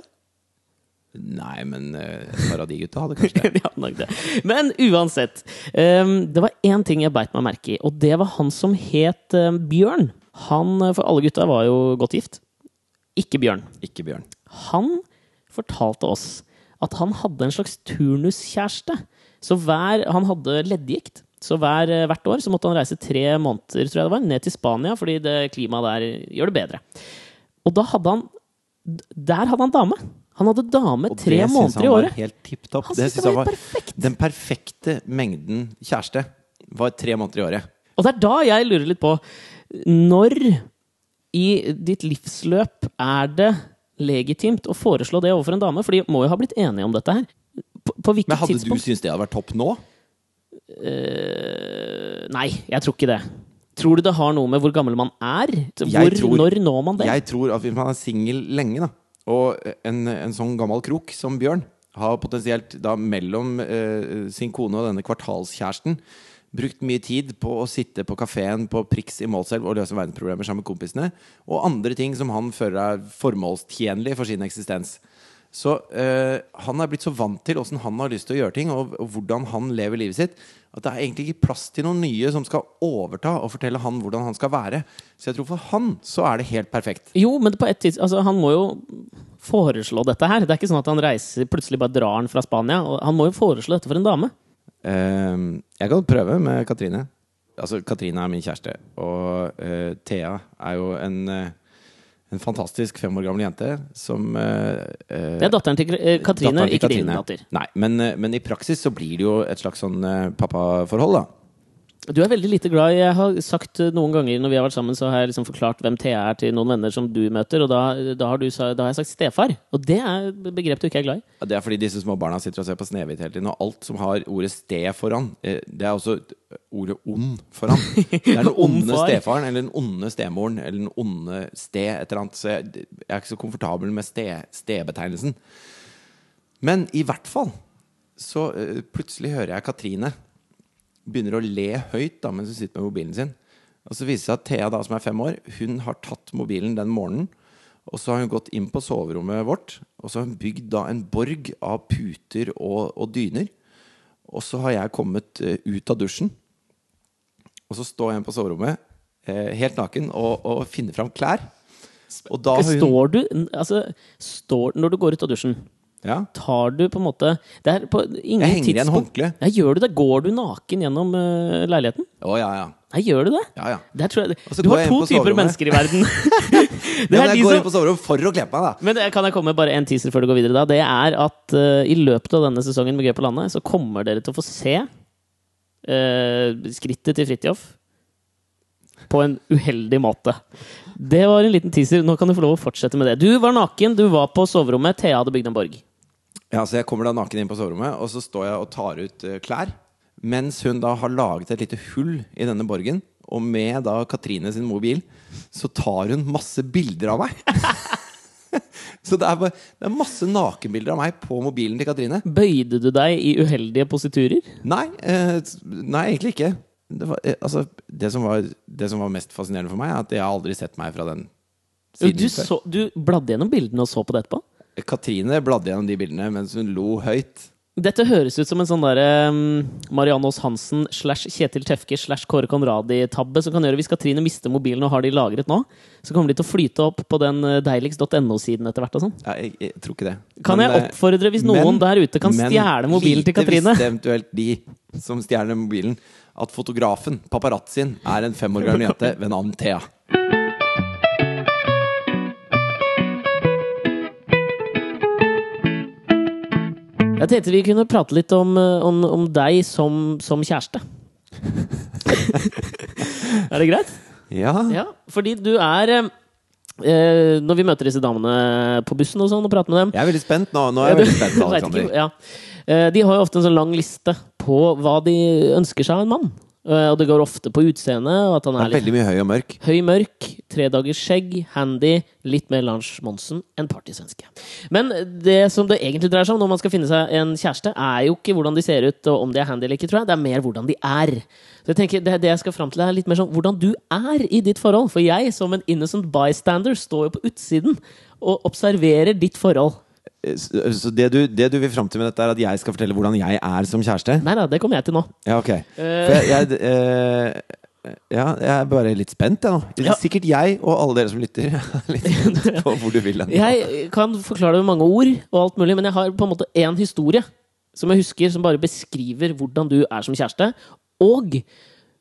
Nei, men eh, et par av de gutta hadde kanskje det. De hadde nok det. Men uansett. Um, det var én ting jeg beit meg merke i, og det var han som het eh, Bjørn. Han, eh, For alle gutta var jo godt gift. Ikke Bjørn. Ikke Bjørn. Han fortalte oss at han hadde en slags turnuskjæreste. Så hver, Han hadde leddgikt. Så hver, eh, hvert år så måtte han reise tre måneder tror jeg det var, ned til Spania, fordi klimaet der gjør det bedre. Og da hadde han Der hadde han dame! Han hadde dame Og tre måneder i året. helt tipp topp. Det synes syns han var helt perfekt. Den perfekte mengden kjæreste var tre måneder i året. Og det er da jeg lurer litt på Når i ditt livsløp er det legitimt å foreslå det overfor en dame? For de må jo ha blitt enige om dette her. På, på hvilket Men hadde du syntes det hadde vært topp nå? Uh, Nei, jeg tror ikke det. Tror du det har noe med hvor gammel man er? Hvor, tror- når når man det? Jeg tror at hvis man er singel lenge, da, og en, en sånn gammel krok som Bjørn har potensielt da mellom eh, sin kone og denne kvartalskjæresten brukt mye tid på å sitte på kafeen på Prix i Målselv og løse verdensproblemer sammen med kompisene, og andre ting som han føler er formålstjenlig for sin eksistens. Så eh, han er blitt så vant til åssen han har lyst til å gjøre ting, og, og hvordan han lever livet sitt, at det er egentlig ikke plass til noen nye som skal overta og fortelle han hvordan han skal være. Så jeg tror for han så er det helt perfekt. Jo, men på et tids, altså, han må jo foreslå dette her. Det er ikke sånn at han reiser plutselig bare drar han fra Spania. Han må jo foreslå dette for en dame. Ehm, jeg kan prøve med Katrine. Altså, Katrine er min kjæreste, og uh, Thea er jo en, eh, En fantastisk fem år gammel jente som eh, Det er datteren til uh, Katrine, datteren til ikke din datter. Nei, men, men i praksis så blir det jo et slags sånn uh, pappaforhold, da. Du er veldig lite glad i Jeg har sagt noen ganger når vi har vært sammen, så har jeg liksom forklart hvem Thea er til noen venner som du møter, og da, da, har, du, da har jeg sagt stefar. Og det er begrep du ikke er glad i. Ja, Det er fordi disse små barna sitter og ser på Snehvit hele tiden, og alt som har ordet 'ste' foran, eh, det er også ordet 'ond' foran. Det er den Ond onde stefaren, eller den onde stemoren, eller den onde ste, et eller annet. Så jeg, jeg er ikke så komfortabel med ste, stebetegnelsen. Men i hvert fall så eh, plutselig hører jeg Katrine begynner å le høyt da, mens hun sitter med mobilen sin. Og så viser det seg at Thea, da, som er fem år, hun har tatt mobilen den morgenen. Og så har hun gått inn på soverommet vårt, og så har hun bygd da en borg av puter og, og dyner. Og så har jeg kommet eh, ut av dusjen, og så står jeg på soverommet eh, helt naken og, og finner fram klær. Og da hun Står du altså, står, Når du går ut av dusjen, ja, tar du på en måte Det er på ingen Jeg henger igjen håndkle. Ja, gjør du det? Går du naken gjennom uh, leiligheten? Å, ja, ja. Nei, gjør du det? ja, ja. Jeg, du har to typer mennesker i verden. ja jeg går inn på soverommet for å kle på meg, da. men det, kan jeg komme med bare en teaser før du går videre? da Det er at uh, i løpet av denne sesongen med Gøy på landet, så kommer dere til å få se uh, skrittet til Fridtjof på en uheldig måte. Det var en liten teaser. Nå kan du få lov å fortsette med det. Du var naken, du var på soverommet. Thea hadde bygd en borg. Ja, så Jeg kommer da naken inn på soverommet, og så står jeg og tar ut eh, klær. Mens hun da har laget et lite hull i denne borgen. Og med da Katrine sin mobil så tar hun masse bilder av meg. så det er, bare, det er masse nakenbilder av meg på mobilen til Katrine. Bøyde du deg i uheldige positurer? Nei, eh, nei egentlig ikke. Det, var, eh, altså, det, som var, det som var mest fascinerende for meg, er at jeg har aldri sett meg fra den siden Du, før. så, du bladde gjennom bildene og så på det etterpå? Katrine bladde gjennom de bildene mens hun lo høyt. Dette høres ut som en sånn derre Marianne Aas Hansen slash Kjetil Tefke slash Kåre Conradi-tabbe som kan gjøre hvis Katrine mister mobilen og har de lagret nå, så kommer de til å flyte opp på den eh, deiligst.no-siden etter hvert og sånn. Ja, jeg, jeg tror ikke det. Kan Men, jeg eh, oppfordre, hvis noen men- der ute kan men stjele mobilen til lite Katrine visste eventuelt de som stjeler mobilen, at fotografen, paparazzien, er en fem år gammel jente ved navn Thea. Jeg tenkte vi kunne prate litt om, eh, om, om deg som, som kjæreste. er det greit? Ja. Ja, fordi du er eh, eh, Når vi møter disse damene på bussen og sånn og prater med dem Jeg er veldig spent nå. Nå er jeg veldig spent, Alexander. ikke, ja. Eh, De har jo ofte en sånn lang liste på hva de ønsker seg av en mann. Eh, Og det går ofte på utseende, og at han er litt veldig mye høy og mørk. høy, mørk, tre dagers skjegg, handy, litt mer Lars Monsen enn partysvenske. Men det som det egentlig dreier seg om når man skal finne seg en kjæreste, er jo ikke hvordan de ser ut, og om de er handy eller ikke, tror jeg. Det er mer hvordan de er. Så jeg tenker, det, det jeg skal fram til, er litt mer sånn hvordan du er i ditt forhold. For jeg, som en innocent bystander, står jo på utsiden og observerer ditt forhold. Eh, Så så det du, det du vil fram til med dette, er at jeg skal fortelle hvordan jeg er som kjæreste? Nei da, det kommer jeg til nå. Ja, ok. For jeg, jeg, eh, ja, jeg er bare litt spent, jeg nå. Ja. Sikkert jeg og alle dere som lytter. er litt spent på hvor du vil den. Jeg kan forklare det med mange ord, og alt mulig, men jeg har på en måte én historie som jeg husker, som bare beskriver hvordan du er som kjæreste, og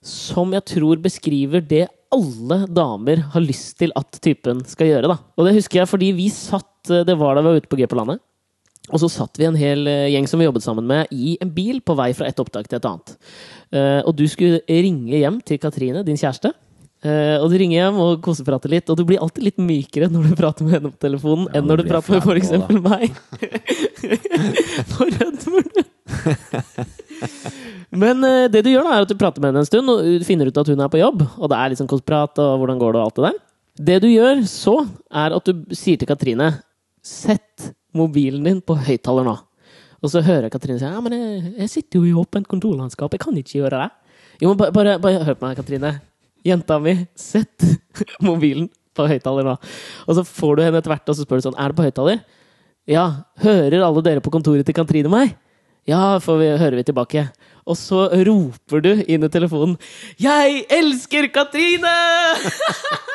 som jeg tror beskriver det alle damer har lyst til at typen skal gjøre. Da. Og det husker jeg fordi vi satt Det var da vi var ute på G på landet. Og så satt vi en hel eh, gjeng som vi jobbet sammen med, i en bil på vei fra et opptak til et annet. Eh, og du skulle ringe hjem til Katrine, din kjæreste. Uh, og du ringer hjem og koseprater litt, og du blir alltid litt mykere når du prater med henne på telefonen, Ja, enn når du prater med f.eks. meg. Nå rødmer du. Men uh, det du gjør, da er at du prater med henne en stund, og finner ut at hun er på jobb. Og det er litt sånn koseprat, og hvordan går det, og alt det der. Det du gjør så, er at du sier til Katrine Sett mobilen din på høyttaler nå. Og så hører jeg Katrine si ja, men jeg, jeg sitter jo i åpent kontorlandskap, jeg kan ikke gjøre det. Jo, men bare, bare, bare hør på meg, Katrine. Jenta mi, sett mobilen på høyttaler nå. Og så får du henne etter hvert, og så spør du sånn Er det på høyttaler? Ja. Hører alle dere på kontoret til Katrine meg? Ja, får vi, hører vi tilbake. Og så roper du inn i telefonen 'Jeg elsker Katrine!'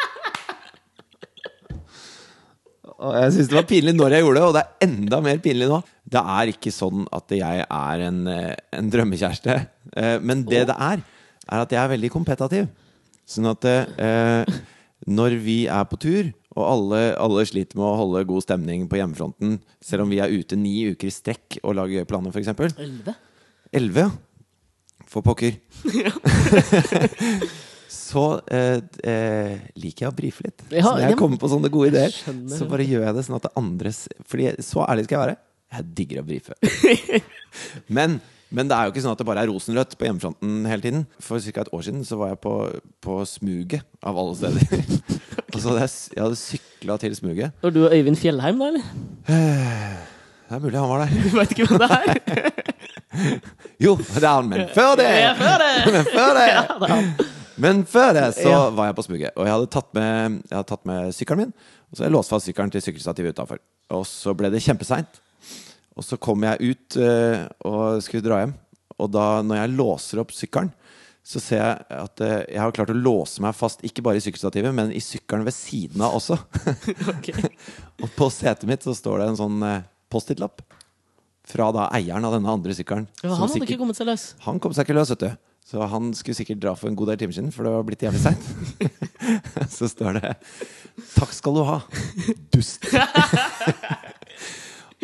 Jeg syns det var pinlig når jeg gjorde det, og det er enda mer pinlig nå. Det er ikke sånn at jeg er en, eh, en drømmekjæreste. Eh, Men det det er, er at jeg er veldig kompetativ. Sånn at eh, når vi er på tur, Og alle, alle sliter med å holde god stemning på hjemmefronten, selv om vi er ute ni uker i strekk og lager planer, f.eks. Elleve? Elleve, ja. For pokker. så eh, eh, liker jeg å brife litt. Ja, så når jeg kommer på sånne gode ideer, så bare gjør jeg det sånn at det andres Fordi så ærlig skal jeg være. Jeg digger å brife. men, men det er jo ikke sånn at det bare er rosenrødt på hjemmefronten hele tiden. For ca. et år siden så var jeg på, på smuget, av alle steder. altså, så jeg, jeg hadde sykla til smuget. Var du og Øyvind Fjellheim, da, eller? Det er mulig han var der. Du veit ikke hvem det er? Jo, det er han, men før det! Ja, før det! Men før det! Ja, det. Men før det så Ja. var jeg på smuget. Og jeg hadde tatt med, jeg sykkelen min. Og så hadde jeg låst fast sykkelen til sykkelstativet utafor. Og så ble det kjempeseint. Og så kom jeg ut uh, og skulle dra hjem. Og da, når jeg låser opp sykkelen, så ser jeg at uh, jeg har klart å låse meg fast ikke bare i sykkelstativet, men i sykkelen ved siden av også. Og på setet mitt så står det en sånn uh, Post-It-lapp. Fra da eieren av denne andre sykkelen. Ja, han hadde sikkert- ikke kommet seg løs. han kom seg ikke løs, vet du. Så han skulle sikkert dra for en god del timer siden, for det var blitt jævlig seint. så står det 'Takk skal du ha, dust'.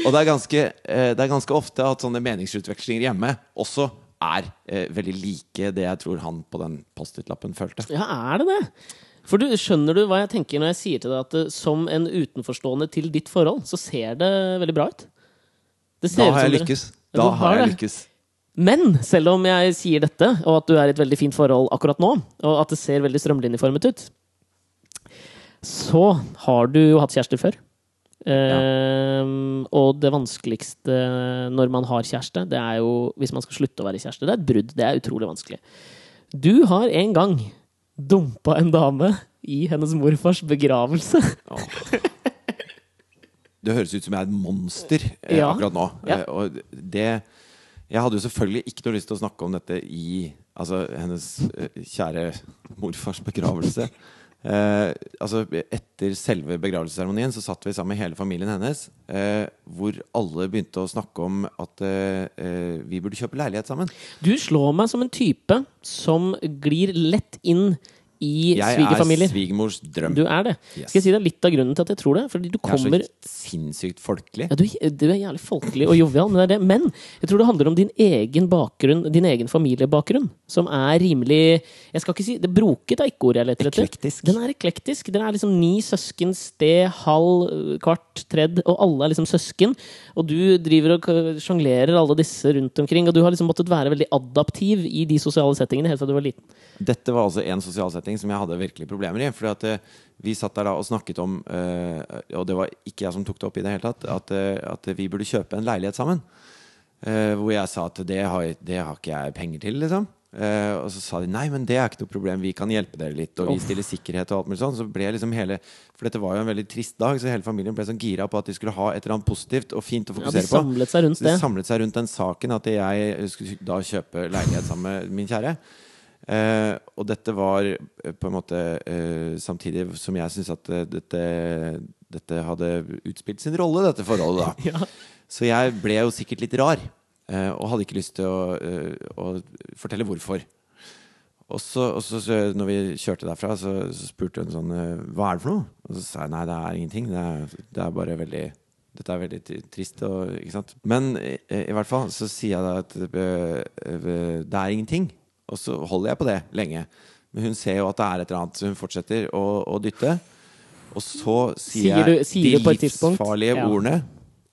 Og det er, ganske, eh, det er ganske ofte at sånne meningsutvekslinger hjemme også er eh, veldig like det jeg tror han på den Post-It-lappen følte. Ja, er det det? For du, Skjønner du hva jeg tenker når jeg sier til deg at eh, som en utenforstående til ditt forhold, så ser det veldig bra ut? Det ser Da har jeg lykkes. Da har har jeg lykkes. Men selv om jeg sier dette, og at du er i et veldig fint forhold akkurat nå, og at det ser veldig strømlinjeformet ut, så har du jo hatt kjærester før. Ehm, og det vanskeligste når man har kjæreste, det er jo hvis man skal slutte å være kjæreste. Det er et brudd. Det er utrolig vanskelig. Du har en gang dumpa en dame i hennes morfars begravelse. Det høres ut som jeg er et monster eh, Ja. akkurat nå. Ja. Eh, og det Jeg hadde jo selvfølgelig ikke noe lyst til å snakke om dette i altså, hennes eh, kjære morfars begravelse. Eh, altså, etter selve begravelsesseremonien så satt vi sammen med hele familien hennes, eh, hvor alle begynte å snakke om at eh, eh, vi burde kjøpe leilighet sammen. Du slår meg som en type som glir lett inn i Jeg er svigermors drøm. Du er det. Yes. Skal jeg si deg litt av grunnen til at jeg tror det? Fordi du Jeg er så sinnssykt folkelig. ja, du, du er jævlig folkelig og jovial, men, det er det. men jeg tror det handler om din egen bakgrunn, din egen familiebakgrunn, som er rimelig Jeg skal ikke si det Broket er ikke ordet jeg leter etter. Eklektisk. Den er eklektisk. Den er liksom ni søsken, sted, halv, kvart, tredd, og alle er liksom søsken. Og du driver og sjonglerer alle disse rundt omkring, og du har liksom måttet være veldig adaptiv i de sosiale settingene helt fra du var liten. Dette var altså en sosial setting som jeg hadde virkelig problemer i. Fordi at eh, Vi satt der da og snakket om, eh, og det var ikke jeg som tok det opp i det hele tatt, at, eh, at vi burde kjøpe en leilighet sammen. Hvor jeg sa at det har, det har ikke jeg penger til, liksom. Uh, og så sa de nei, men det er ikke noe problem, vi kan hjelpe dere litt. Og vi stiller sikkerhet og alt mulig sånn. Så ble liksom hele For dette var jo en veldig trist dag, så hele familien ble sånn gira på at de skulle ha et eller annet positivt og fint å Ja, fokusere de på. Så de det. samlet seg rundt den saken at jeg skulle da kjøpe leilighet sammen med min kjære. Eh, og dette var eh, på en måte eh, samtidig som jeg syns at eh, dette, dette hadde utspilt sin rolle, dette forholdet, da. Ja. Så jeg ble jo sikkert litt rar, eh, og hadde ikke lyst til å, eh, å fortelle hvorfor. Og så, og så, når vi kjørte derfra, så, så spurte hun sånn Hva er det for noe? Og så sa jeg nei, det er ingenting. Det er, det er bare veldig Dette er veldig trist. Og? Men i, i hvert fall så sier jeg da at det er ingenting. Og så holder jeg på det lenge. Men hun ser jo at det er et eller annet, så hun fortsetter å, å dytte. Og så sier, Sier du- jeg sier de livsfarlige Ja. ordene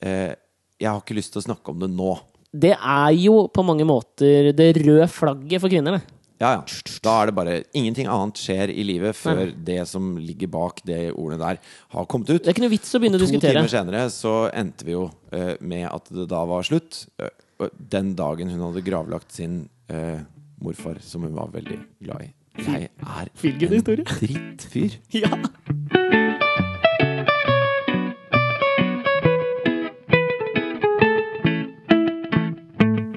eh, Jeg har ikke lyst til å snakke om det nå. Det er jo på mange måter det røde flagget for kvinner. Det. Ja, ja. Da er det bare Ingenting annet skjer i livet før Nei. det som ligger bak det ordene der, har kommet ut. det er ikke noe vits å begynne å to timer senere så endte vi jo eh, med at det da var slutt. Eh, den dagen hun hadde gravlagt sin eh, morfar, som hun var veldig glad i. Jeg er en historie. drittfyr. Ja.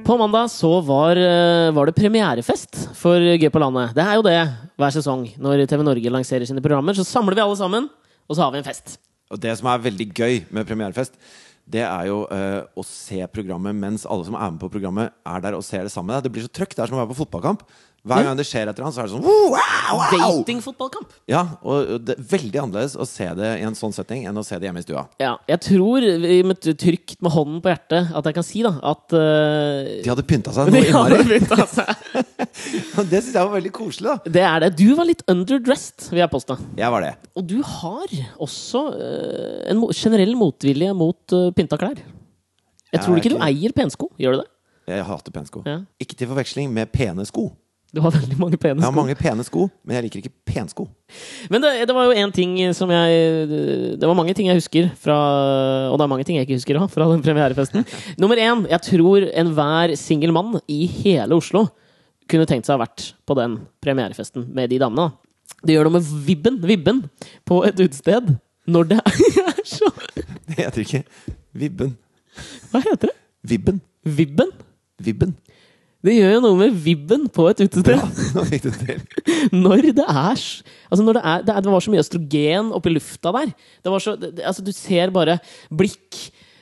På mandag så var, eh, var det premierefest for Gøy på landet. Det er jo det hver sesong. Når TV Norge lanserer sine programmer, så samler vi alle sammen, og så har vi en fest. Og det som er veldig gøy med premierefest, det er jo uh, å se programmet mens alle som er med på programmet, er der og ser det sammen med deg. Det blir så trøkk. Det er som å være på fotballkamp. Hver gang det skjer etter han, så er det sånn wow, wow! Datingfotballkamp! Ja, og det er veldig annerledes å se det i en sånn setting enn å se det hjemme i stua. Ja, jeg tror, med trygt med hånden på hjertet, at jeg kan si da at uh, De hadde pynta seg noe innmari. Det syns jeg var veldig koselig, da. Det er det. Du var litt underdressed, vil jeg påstå. Jeg var det. Og du har også uh, en generell motvilje mot uh, pynta klær. Jeg Jeg tror er ikke du eier pensko. Gjør du det? Jeg hater pensko. Ja. Ikke til forveksling med pene sko. Du har veldig mange pene sko. Jeg har mange pene sko, men jeg liker ikke pensko. Men det, det var jo én ting som jeg Det var mange ting jeg husker fra Og det er mange ting jeg ikke husker òg, fra den premierefesten. Nummer én. Jeg tror enhver singel mann i hele Oslo kunne tenkt seg å ha vært på den premierefesten med de damene. Det gjør noe med vibben, vibben på et utested når det er så Det heter ikke Vibben. Hva heter det? Vibben. Vibben? Vibben. Det gjør jo noe med vibben på et utested. Ja, det. Når det er Altså når det, er, det, det var så mye østrogen oppi lufta der. Det var så, det, altså du ser bare blikk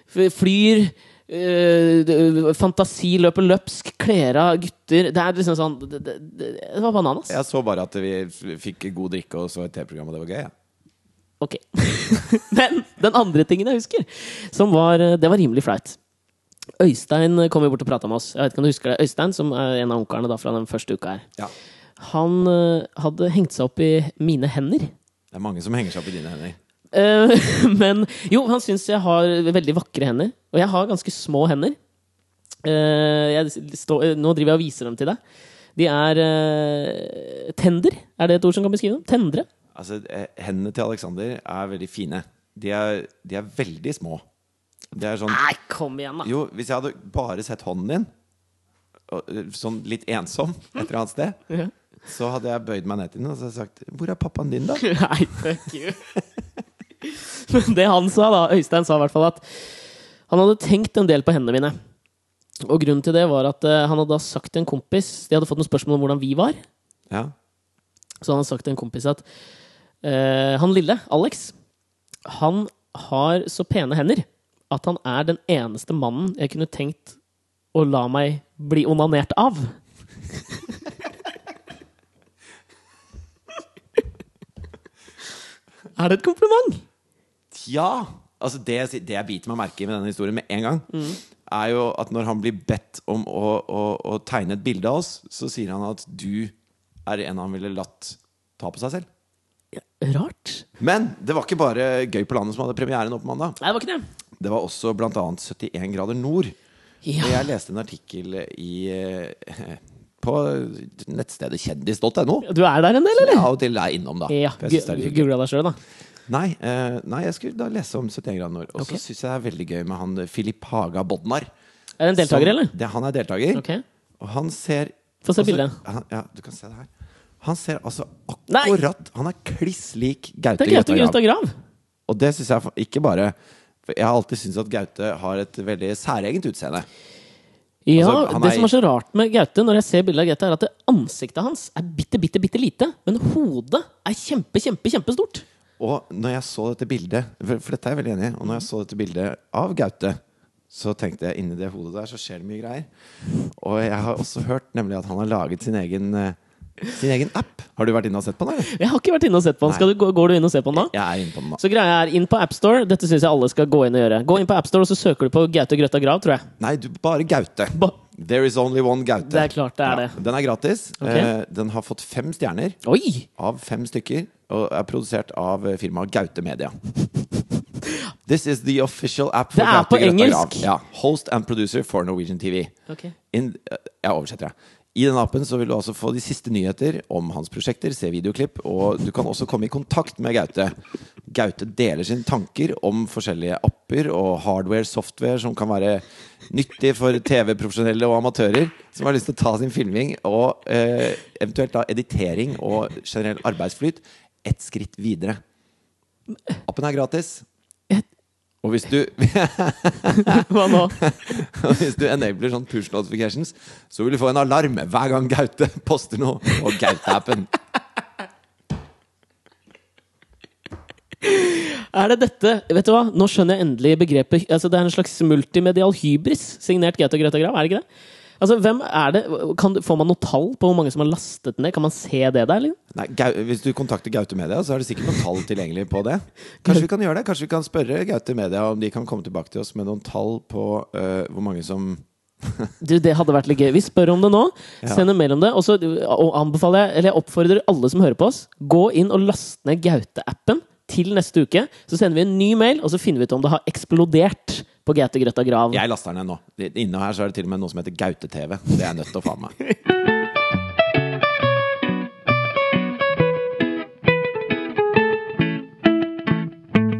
flyr øh, fantasi løper løpsk, kler av gutter Det er liksom sånn det var bananas. Jeg så bare at vi fikk god drikke og så et TV-program, og det var gøy. Ja. Ok. Men den andre tingen jeg husker, som var øh, Det var rimelig flaut. Øystein kom jo bort og prata med oss. Jeg vet ikke om du husker det Øystein, som er en av onklene fra den første uka her. Ja. Han øh, hadde hengt seg opp i mine hender. Det er mange som henger seg opp i dine hender. Eh, men jo, han syns jeg har veldig vakre hender. Og jeg har ganske små hender. Eh, jeg stå, eh, nå driver jeg og viser dem til deg. De er eh, tender. Er det et ord som kan beskrive dem? Tendre. Altså, eh, Hendene til Alexander er veldig fine. De er, de er veldig små. Det er sånn Nei, kom igjen, da! Jo, hvis jeg hadde bare sett hånden din, og, eh, sånn litt ensom et eller annet sted, Ja. så hadde jeg bøyd meg ned til den og så hadde jeg sagt 'Hvor er pappaen din, da?' Nei, fuck you. Men det han sa, da, Øystein sa i hvert fall at han hadde tenkt en del på hendene mine. Og grunnen til det var at uh, han hadde da sagt til en kompis De hadde fått noen spørsmål om hvordan vi var. Ja. Så han hadde sagt til en kompis at uh, han lille, Alex, han har så pene hender at han er den eneste mannen jeg kunne tenkt å la meg bli onanert av. er det et kompliment? Ja! Altså det, det jeg biter meg merke i med denne historien med en gang, er jo at når han blir bedt om å, å, å tegne et bilde av oss, så sier han at du er en han ville latt ta på seg selv. Rart. Men det var ikke bare Gøy på landet som hadde premiere nå på mandag. Nei, det var ikke det. Det var også bl.a. 71 grader nord. Og Ja. jeg leste en artikkel i eh, på nettstedet kjendis.no. Du er der en del, eller? Ja, og til er innom, da. Ja. Googla deg sjøl, da. Nei, eh, nei, jeg skulle da lese om 71 grader nord. Og så okay. syns jeg det er veldig gøy med han Filip Haga Bodnar. Er det en deltaker, eller? Det, han er deltaker. Ok. Og han ser Få se altså, bildet. Ja, du kan se det her. Han ser altså Nei! akkurat Han er kliss lik Gaute Det Grøtta. Grav. Og det syns jeg ikke bare For jeg har alltid syntes at Gaute har et veldig særegent utseende. Ja, Altså, han Det er- som er så rart med Gaute, når jeg ser bildet av Gaute, er at ansiktet hans er bitte, bitte, bitte lite. Men hodet er kjempe, kjempe, kjempestort. Og når jeg så dette bildet For, for dette er jeg veldig enig i. Og når jeg så dette bildet av Gaute, så tenkte jeg inni det hodet der så skjer det mye greier. Og jeg har også hørt nemlig at han har laget sin egen, eh, sin egen app. Har du vært inne og sett på den? eller? Jeg har ikke vært inne og sett på den. Skal du, gå- går du inn og ser på den da? Jeg er inne på den da. Så greia er, inn på AppStore. Dette syns jeg alle skal gå inn og gjøre. Gå inn på AppStore, og så søker du på Gaute Grøtta Grav, tror jeg. Nei, du, bare Gaute. Ba There is only one Gaute. Det er klart det er det. Den er gratis. Okay. Eh, den har fått fem stjerner Oi! av fem stykker, og er produsert av eh, firmaet Gaute Media. This is the official app for Gaute Grøtta Grav. Det er på engelsk. Ja, host and producer for Norwegian TV. Okay. In, eh, jeg oversetter, jeg. I denne appen så vil du altså få de siste nyheter om hans prosjekter, se videoklipp, og du kan også komme i kontakt med Gaute. Gaute deler sine tanker om forskjellige apper og hardware, software som kan være nyttig for TV-profesjonelle og amatører som har lyst til å ta sin filming og eh, eventuelt da editering og generell arbeidsflyt ett skritt videre. Appen er gratis. Og hvis du Hva nå? Hvis du enabler sånn push notifications, så vil du få en alarm hver gang Gaute poster noe på Gaute-appen. Er det dette Vet du hva? Nå skjønner jeg endelig begrepet altså Det er en slags multimedial hybris signert Gaute Grøtta Grav, er det ikke det? Altså, hvem er det? Kan, får man noe tall på hvor mange som har lastet ned? Kan man se det der, eller? Nei, Hvis du kontakter Gaute Media, så er det sikkert noen tall tilgjengelig på det. Kanskje vi kan gjøre det? Kanskje vi kan spørre Gaute Media om de kan komme tilbake til oss med noen tall på uh, hvor mange som Du, det hadde vært litt gøy. Vi spør om det nå. Ja. Send en mail om det. Og så anbefaler jeg, eller jeg oppfordrer alle som hører på oss, gå inn og last ned Gaute-appen til neste uke. Så sender vi en ny mail, og så finner vi ut om det har eksplodert på GT Grøtta Grav. Jeg laster den ned nå. Inne her så er det til og med noe som heter Gaute-TV. Det er jeg nødt til å faen meg.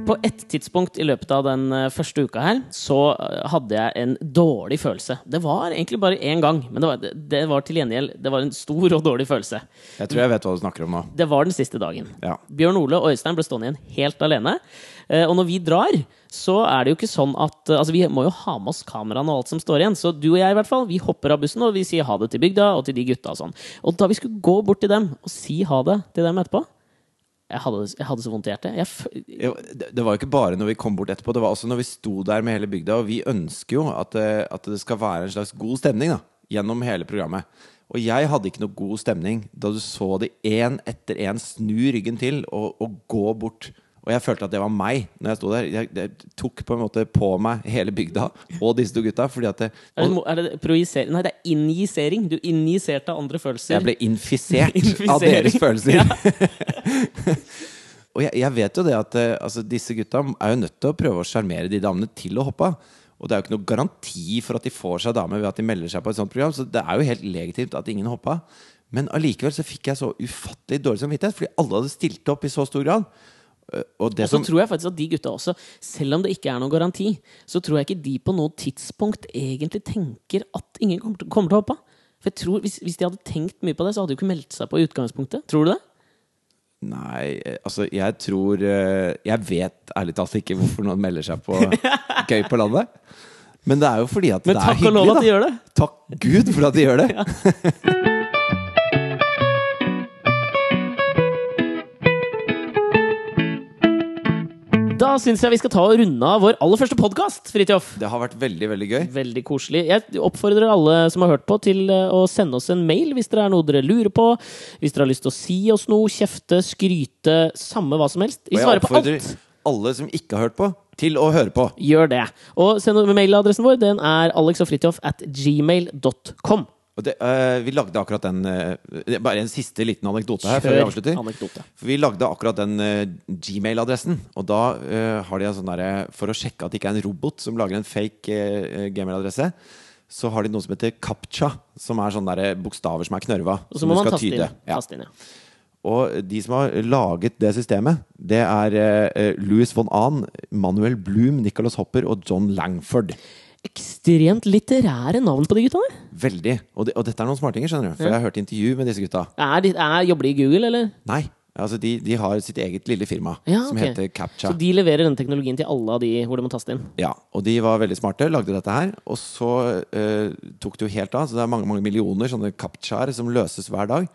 På et tidspunkt i løpet av den eh, første uka her, så eh, hadde jeg en dårlig følelse. Det var egentlig bare én gang, men det var, det var til gjengjeld Det var en stor og dårlig følelse. Jeg tror jeg vet hva du snakker om nå. Det var den siste dagen. Ja. Bjørn Ole og Øystein ble stående igjen helt alene. Eh, Og når vi drar, så er det jo ikke sånn at Altså, vi må jo ha med oss kameraene og alt som står igjen. Så du og jeg, i hvert fall, vi hopper av bussen og vi sier ha det til bygda og til de gutta og sånn. Og da vi skulle gå bort til dem og si ha det til dem etterpå Jeg hadde, jeg hadde så vondt i hjertet. Jeg, det var jo ikke bare når vi kom bort etterpå, det var også når vi sto der med hele bygda. Og vi ønsker jo at, eh, at det skal være en slags god stemning da, gjennom hele programmet. Og jeg hadde ikke noe god stemning da du så de én etter én snu ryggen til og, og gå bort. Og jeg følte at det var meg når jeg sto der. Jeg, jeg tok på en måte på meg hele bygda og disse to gutta. Fordi at det, er det, mo- er det projisering? Nei, det er injisering. Du injiserte andre følelser. jeg ble infisert av deres følelser. og jeg, jeg vet jo det at eh, altså, disse gutta er jo nødt til å prøve å sjarmere de damene til å hoppe av. Og det er jo ikke noe garanti for at de får seg dame ved at de melder seg på et sånt program. Så det er jo helt legitimt at ingen hoppa. Men allikevel så fikk jeg så ufattelig dårlig samvittighet, fordi alle hadde stilt opp i så stor grad. Eh, Og Og så tror jeg faktisk at de gutta også, selv om det ikke er noen garanti, så tror jeg ikke de på noe tidspunkt egentlig tenker at ingen kommer til, kommer til å hoppe av. For jeg tror, hvis, hvis de hadde tenkt mye på det, så hadde de ikke meldt seg på i utgangspunktet. Tror du det? Nei, eh, altså jeg tror eh, Jeg vet ærlig talt ikke hvorfor noen melder seg på Gøy på landet. Men det er jo fordi at Men det er hyggelig takk og lov at de gjør det. Takk Gud for at de gjør det. Da syns jeg vi skal ta og runde av vår aller første podkast, Fridtjof. Det har vært veldig, veldig gøy. Veldig koselig. Jeg oppfordrer alle som har hørt på, til eh, å sende oss en mail hvis dere er noe dere lurer på. Hvis dere har lyst til å si oss noe, kjefte, skryte, samme hva som helst. Vi Og jeg oppfordrer alle som ikke har hørt på, til å høre på. Gjør det. Og send mailadressen vår. Den er alexogfridtjof at gmail.com. Det, uh, vi lagde akkurat den uh, Bare en siste liten anekdote her før vi avslutter. anekdote. Vi lagde akkurat den uh, Gmail-adressen. Og da har de en sånn derre For å sjekke at det ikke er en robot som lager en fake Gmail-adresse, så har de noe som heter CAPTCHA, som er sånne der bokstaver som er knørva. Og så må man taste inn. Ja. Taste inn ja. Og de som har laget det systemet, det er Louis von Ahn, Manuel Bloom, Nicholas Hopper og John Langford. Ekstremt litterære navn på de gutta der. Veldig. Og, de, og dette er noen smartinger, skjønner du. For jeg har hørt intervju med disse gutta. Er de, er, jobber de i Google, eller? Nei, altså de, de har sitt eget lille firma Ja, som heter CAPTCHA. Så de leverer den teknologien til alle av de hvor de må taste inn? Ja, og de var veldig smarte, lagde dette her. Og så uh, tok det jo helt av. Så det er mange mange millioner sånne CAPTCHA-er som løses hver dag.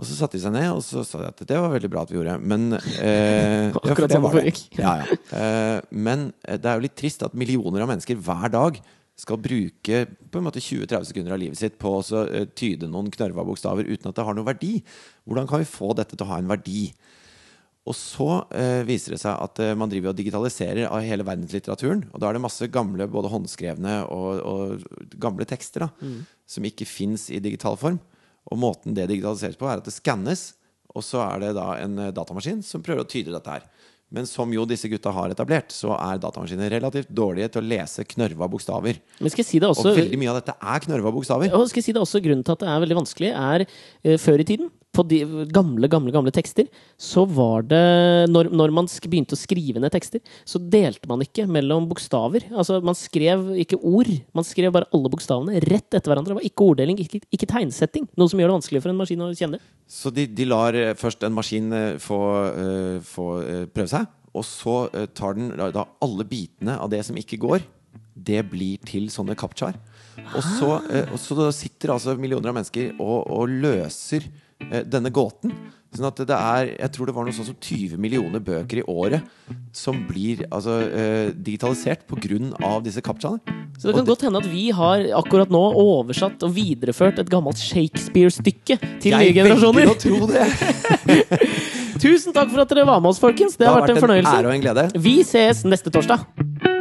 Og så satte de seg ned og så sa de at det var veldig bra at vi gjorde. Men eh, ja, for det var det. Ja, ja. Eh, men eh, det er jo litt trist at millioner av mennesker hver dag skal bruke på en måte 20-30 sekunder av livet sitt på å så, eh, tyde noen knørva bokstaver uten at det har noen verdi. Hvordan kan vi få dette til å ha en verdi? Og så eh, viser det seg at eh, man driver og digitaliserer av hele verdenslitteraturen. Og da er det masse gamle, både håndskrevne og, og gamle tekster da, som ikke fins i digital form. Og måten det digitaliseres på, er at det skannes, og så er det da en eh, datamaskin som prøver å tyde dette her. Men som jo disse gutta har etablert, så er datamaskiner relativt dårlige til å lese knørva bokstaver. Men skal jeg si det også Og veldig mye av dette er knørva bokstaver. Og skal jeg si det også Grunnen til at det er veldig vanskelig, er uh, før i tiden, på de gamle gamle, gamle tekster, så var det Når, når man begynte å skrive ned tekster, så delte man ikke mellom bokstaver. Altså, Man skrev ikke ord, man skrev bare alle bokstavene rett etter hverandre. Det var ikke orddeling, ikke, ikke tegnsetting. Noe som gjør det vanskelig for en maskin å kjenne. Så de, de lar eh, først en maskin eh, få, uh, få prøve seg, og så tar den da, alle bitene av det som ikke går, det blir til sånne kaptjar. Og så, og så sitter altså millioner av mennesker og, og løser denne gåten. Sånn at det er Jeg tror det var noe sånn som 20 millioner bøker i året som blir altså, eh, digitalisert pga. disse captchaene. Så det kan godt hende at vi har akkurat nå oversatt og videreført et gammelt Shakespeare-stykke til nye Jeg generasjoner. velger å tro det! Tusen takk for at dere var med oss, folkens. Det, Det har vært en ære fornøyelse. en. Vi ses neste torsdag.